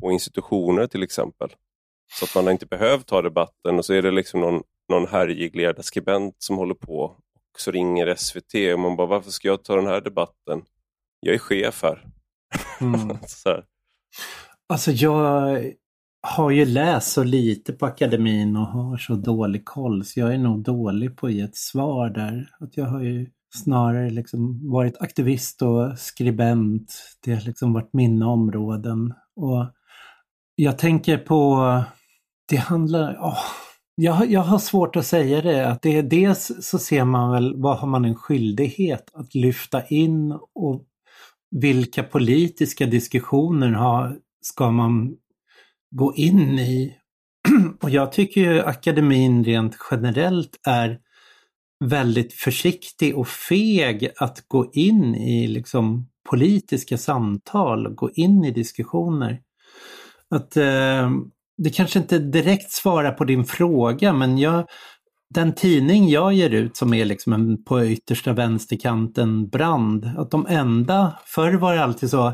på institutioner till exempel? Så att man inte behövt ta debatten och så är det liksom någon, någon härjig ledarskribent som håller på och så ringer SVT och man bara, varför ska jag ta den här debatten? Jag är chef här. Mm. *laughs* här. Alltså jag har ju läst så lite på akademin och har så dålig koll så jag är nog dålig på att ge ett svar där. Att jag har ju snarare liksom varit aktivist och skribent. Det har liksom varit mina områden. Och jag tänker på, det handlar, oh, jag, jag har svårt att säga det. Att det är dels så ser man väl, vad har man en skyldighet att lyfta in och vilka politiska diskussioner har, ska man gå in i *clears throat* och jag tycker ju akademin rent generellt är väldigt försiktig och feg att gå in i liksom politiska samtal, gå in i diskussioner. Att eh, det kanske inte direkt svarar på din fråga men jag, den tidning jag ger ut som är liksom en på yttersta vänsterkanten brand, att de enda, förr var det alltid så,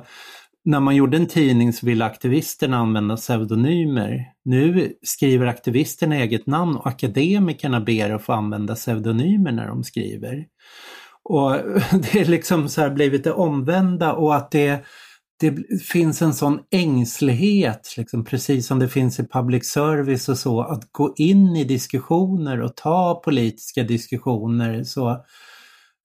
när man gjorde en tidning så ville aktivisterna använda pseudonymer. Nu skriver aktivisterna eget namn och akademikerna ber att få använda pseudonymer när de skriver. Och *laughs* det är liksom så här blivit det omvända och att det, det finns en sån ängslighet, liksom, precis som det finns i public service och så, att gå in i diskussioner och ta politiska diskussioner. Så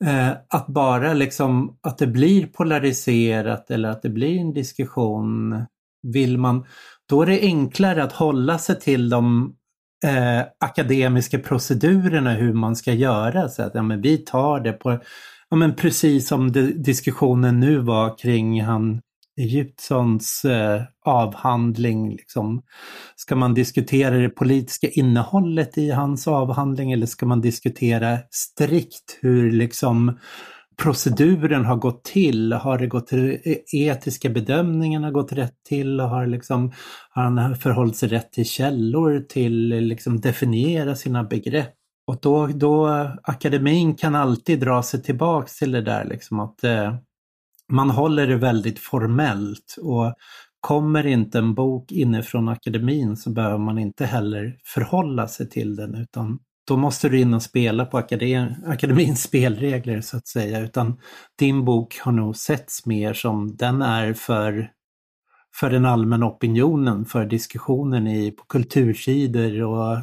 Eh, att bara liksom att det blir polariserat eller att det blir en diskussion, vill man, då är det enklare att hålla sig till de eh, akademiska procedurerna hur man ska göra. Så att ja, men vi tar det på, ja, men precis som diskussionen nu var kring han Egyptssons eh, avhandling. Liksom. Ska man diskutera det politiska innehållet i hans avhandling eller ska man diskutera strikt hur liksom proceduren har gått till? Har det gått till, etiska bedömningarna gått rätt till? Har, liksom, har han förhållit sig rätt till källor, till liksom definiera sina begrepp? Och då, då eh, akademin kan alltid dra sig tillbaks till det där liksom att eh, man håller det väldigt formellt och kommer inte en bok inifrån akademin så behöver man inte heller förhålla sig till den utan då måste du in och spela på akadem akademins *laughs* spelregler så att säga. Utan din bok har nog setts mer som den är för, för den allmänna opinionen, för diskussionen i, på kultursidor och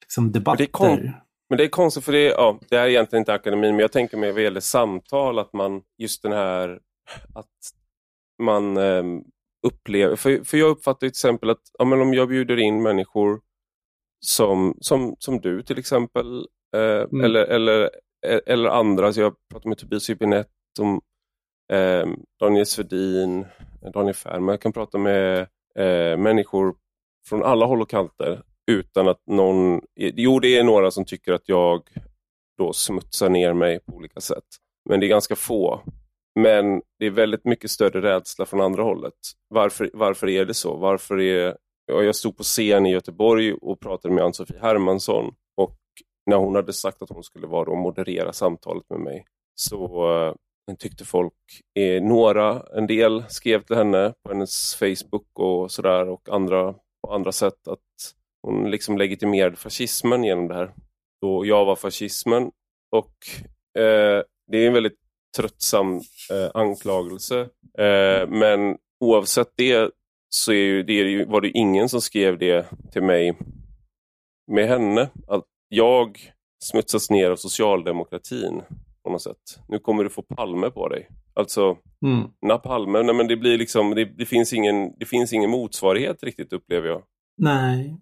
liksom debatter. Men det är konstigt för det, ja, det är egentligen inte akademin, men jag tänker mig vad gäller samtal att man just den här att man eh, upplever, för, för jag uppfattar till exempel att ja, men om jag bjuder in människor som, som, som du till exempel, eh, mm. eller, eller, eller andra, så jag pratar med Tobias Hübinette om eh, Daniel Svedin, Daniel Färm, jag kan prata med eh, människor från alla håll och kanter utan att någon... Jo, det är några som tycker att jag då smutsar ner mig på olika sätt. Men det är ganska få. Men det är väldigt mycket större rädsla från andra hållet. Varför, varför är det så? Varför är... Jag stod på scen i Göteborg och pratade med Ann-Sofie Hermansson och när hon hade sagt att hon skulle vara och moderera samtalet med mig så uh, tyckte folk, eh, några, en del skrev till henne på hennes Facebook och sådär och andra på andra sätt att hon liksom legitimerade fascismen genom det här. Då jag var fascismen och eh, det är en väldigt tröttsam eh, anklagelse. Eh, men oavsett det så är det var det ingen som skrev det till mig med henne. Att jag smutsas ner av socialdemokratin på något sätt. Nu kommer du få Palme på dig. Alltså, mm. na Palme, nej, men det blir liksom, det, det, finns ingen, det finns ingen motsvarighet riktigt upplever jag. Nej,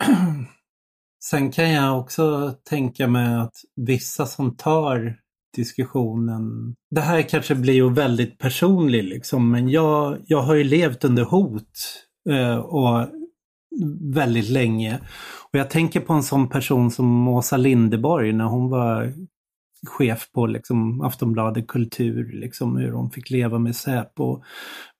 *clears throat* Sen kan jag också tänka mig att vissa som tar diskussionen. Det här kanske blir ju väldigt personligt liksom, men jag, jag har ju levt under hot eh, och väldigt länge. Och jag tänker på en sån person som Åsa Lindeborg när hon var chef på liksom, Aftonbladet Kultur, liksom, hur hon fick leva med Säpo,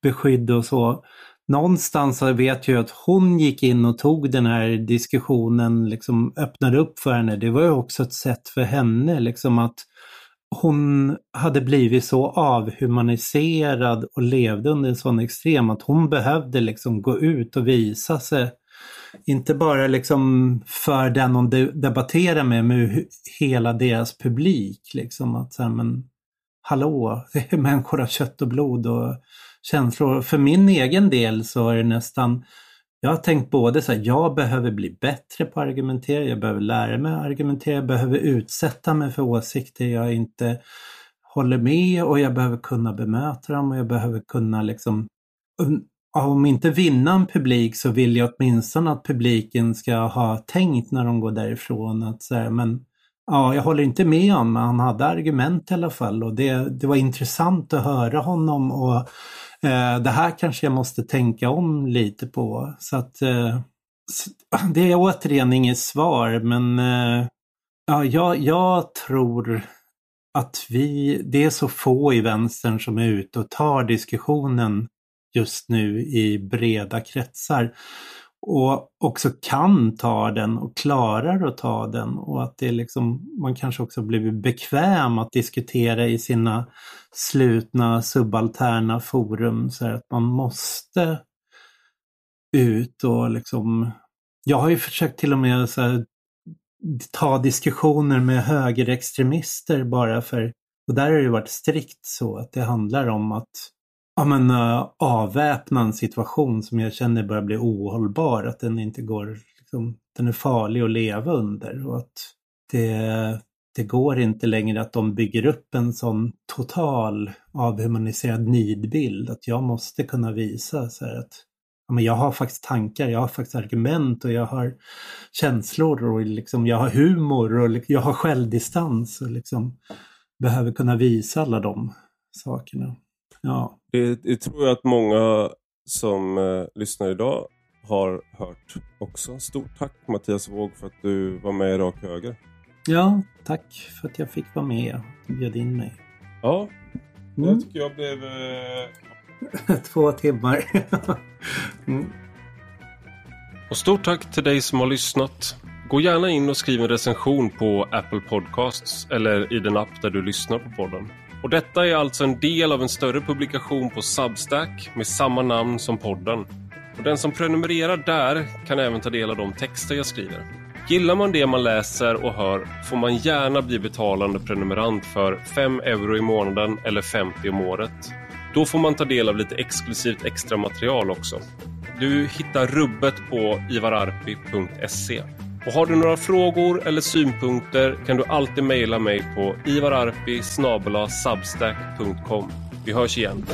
beskydd och så någonstans vet jag att hon gick in och tog den här diskussionen, liksom öppnade upp för henne. Det var ju också ett sätt för henne liksom att hon hade blivit så avhumaniserad och levde under en sån extrem att hon behövde liksom gå ut och visa sig. Inte bara liksom för den hon debatterar med, men hela deras publik. Liksom att så här, men hallå, det *laughs* är människor av kött och blod och känslor. För min egen del så är det nästan jag har tänkt både så här, jag behöver bli bättre på att argumentera, jag behöver lära mig att argumentera, jag behöver utsätta mig för åsikter jag inte håller med och jag behöver kunna bemöta dem och jag behöver kunna liksom om inte vinna en publik så vill jag åtminstone att publiken ska ha tänkt när de går därifrån att säga men ja, jag håller inte med om men han hade argument i alla fall och det, det var intressant att höra honom och Eh, det här kanske jag måste tänka om lite på. Så att, eh, *clears throat* det är återigen inget svar, men eh, ja, jag, jag tror att vi, det är så få i vänstern som är ute och tar diskussionen just nu i breda kretsar. Och också kan ta den och klarar att ta den. Och att det liksom, man kanske också blivit bekväm att diskutera i sina slutna subalterna forum. Så att man måste ut och liksom jag har ju försökt till och med så här, ta diskussioner med högerextremister bara för, och där har det varit strikt så att det handlar om att ja, men, eh, uh, avväpna en situation som jag känner börjar bli ohållbar, att den inte går, liksom, den är farlig att leva under och att det, det går inte längre att de bygger upp en sån total avhumaniserad nidbild, att jag måste kunna visa så här att men jag har faktiskt tankar, jag har faktiskt argument och jag har känslor och liksom, jag har humor och liksom, jag har självdistans och liksom behöver kunna visa alla de sakerna. Ja. Det, det tror jag att många som eh, lyssnar idag har hört också. Stort tack Mattias Våg för att du var med i Rak Höger. Ja, tack för att jag fick vara med och bjöd in mig. Ja, mm. jag tycker jag blev eh, *laughs* Två timmar. *laughs* mm. Och stort tack till dig som har lyssnat. Gå gärna in och skriv en recension på Apple Podcasts eller i den app där du lyssnar på podden. Och detta är alltså en del av en större publikation på Substack med samma namn som podden. Och den som prenumererar där kan även ta del av de texter jag skriver. Gillar man det man läser och hör får man gärna bli betalande prenumerant för 5 euro i månaden eller 50 om året. Då får man ta del av lite exklusivt extra material också. Du hittar rubbet på ivararpi.se. Och har du några frågor eller synpunkter kan du alltid mejla mig på ivararpi Vi hörs igen.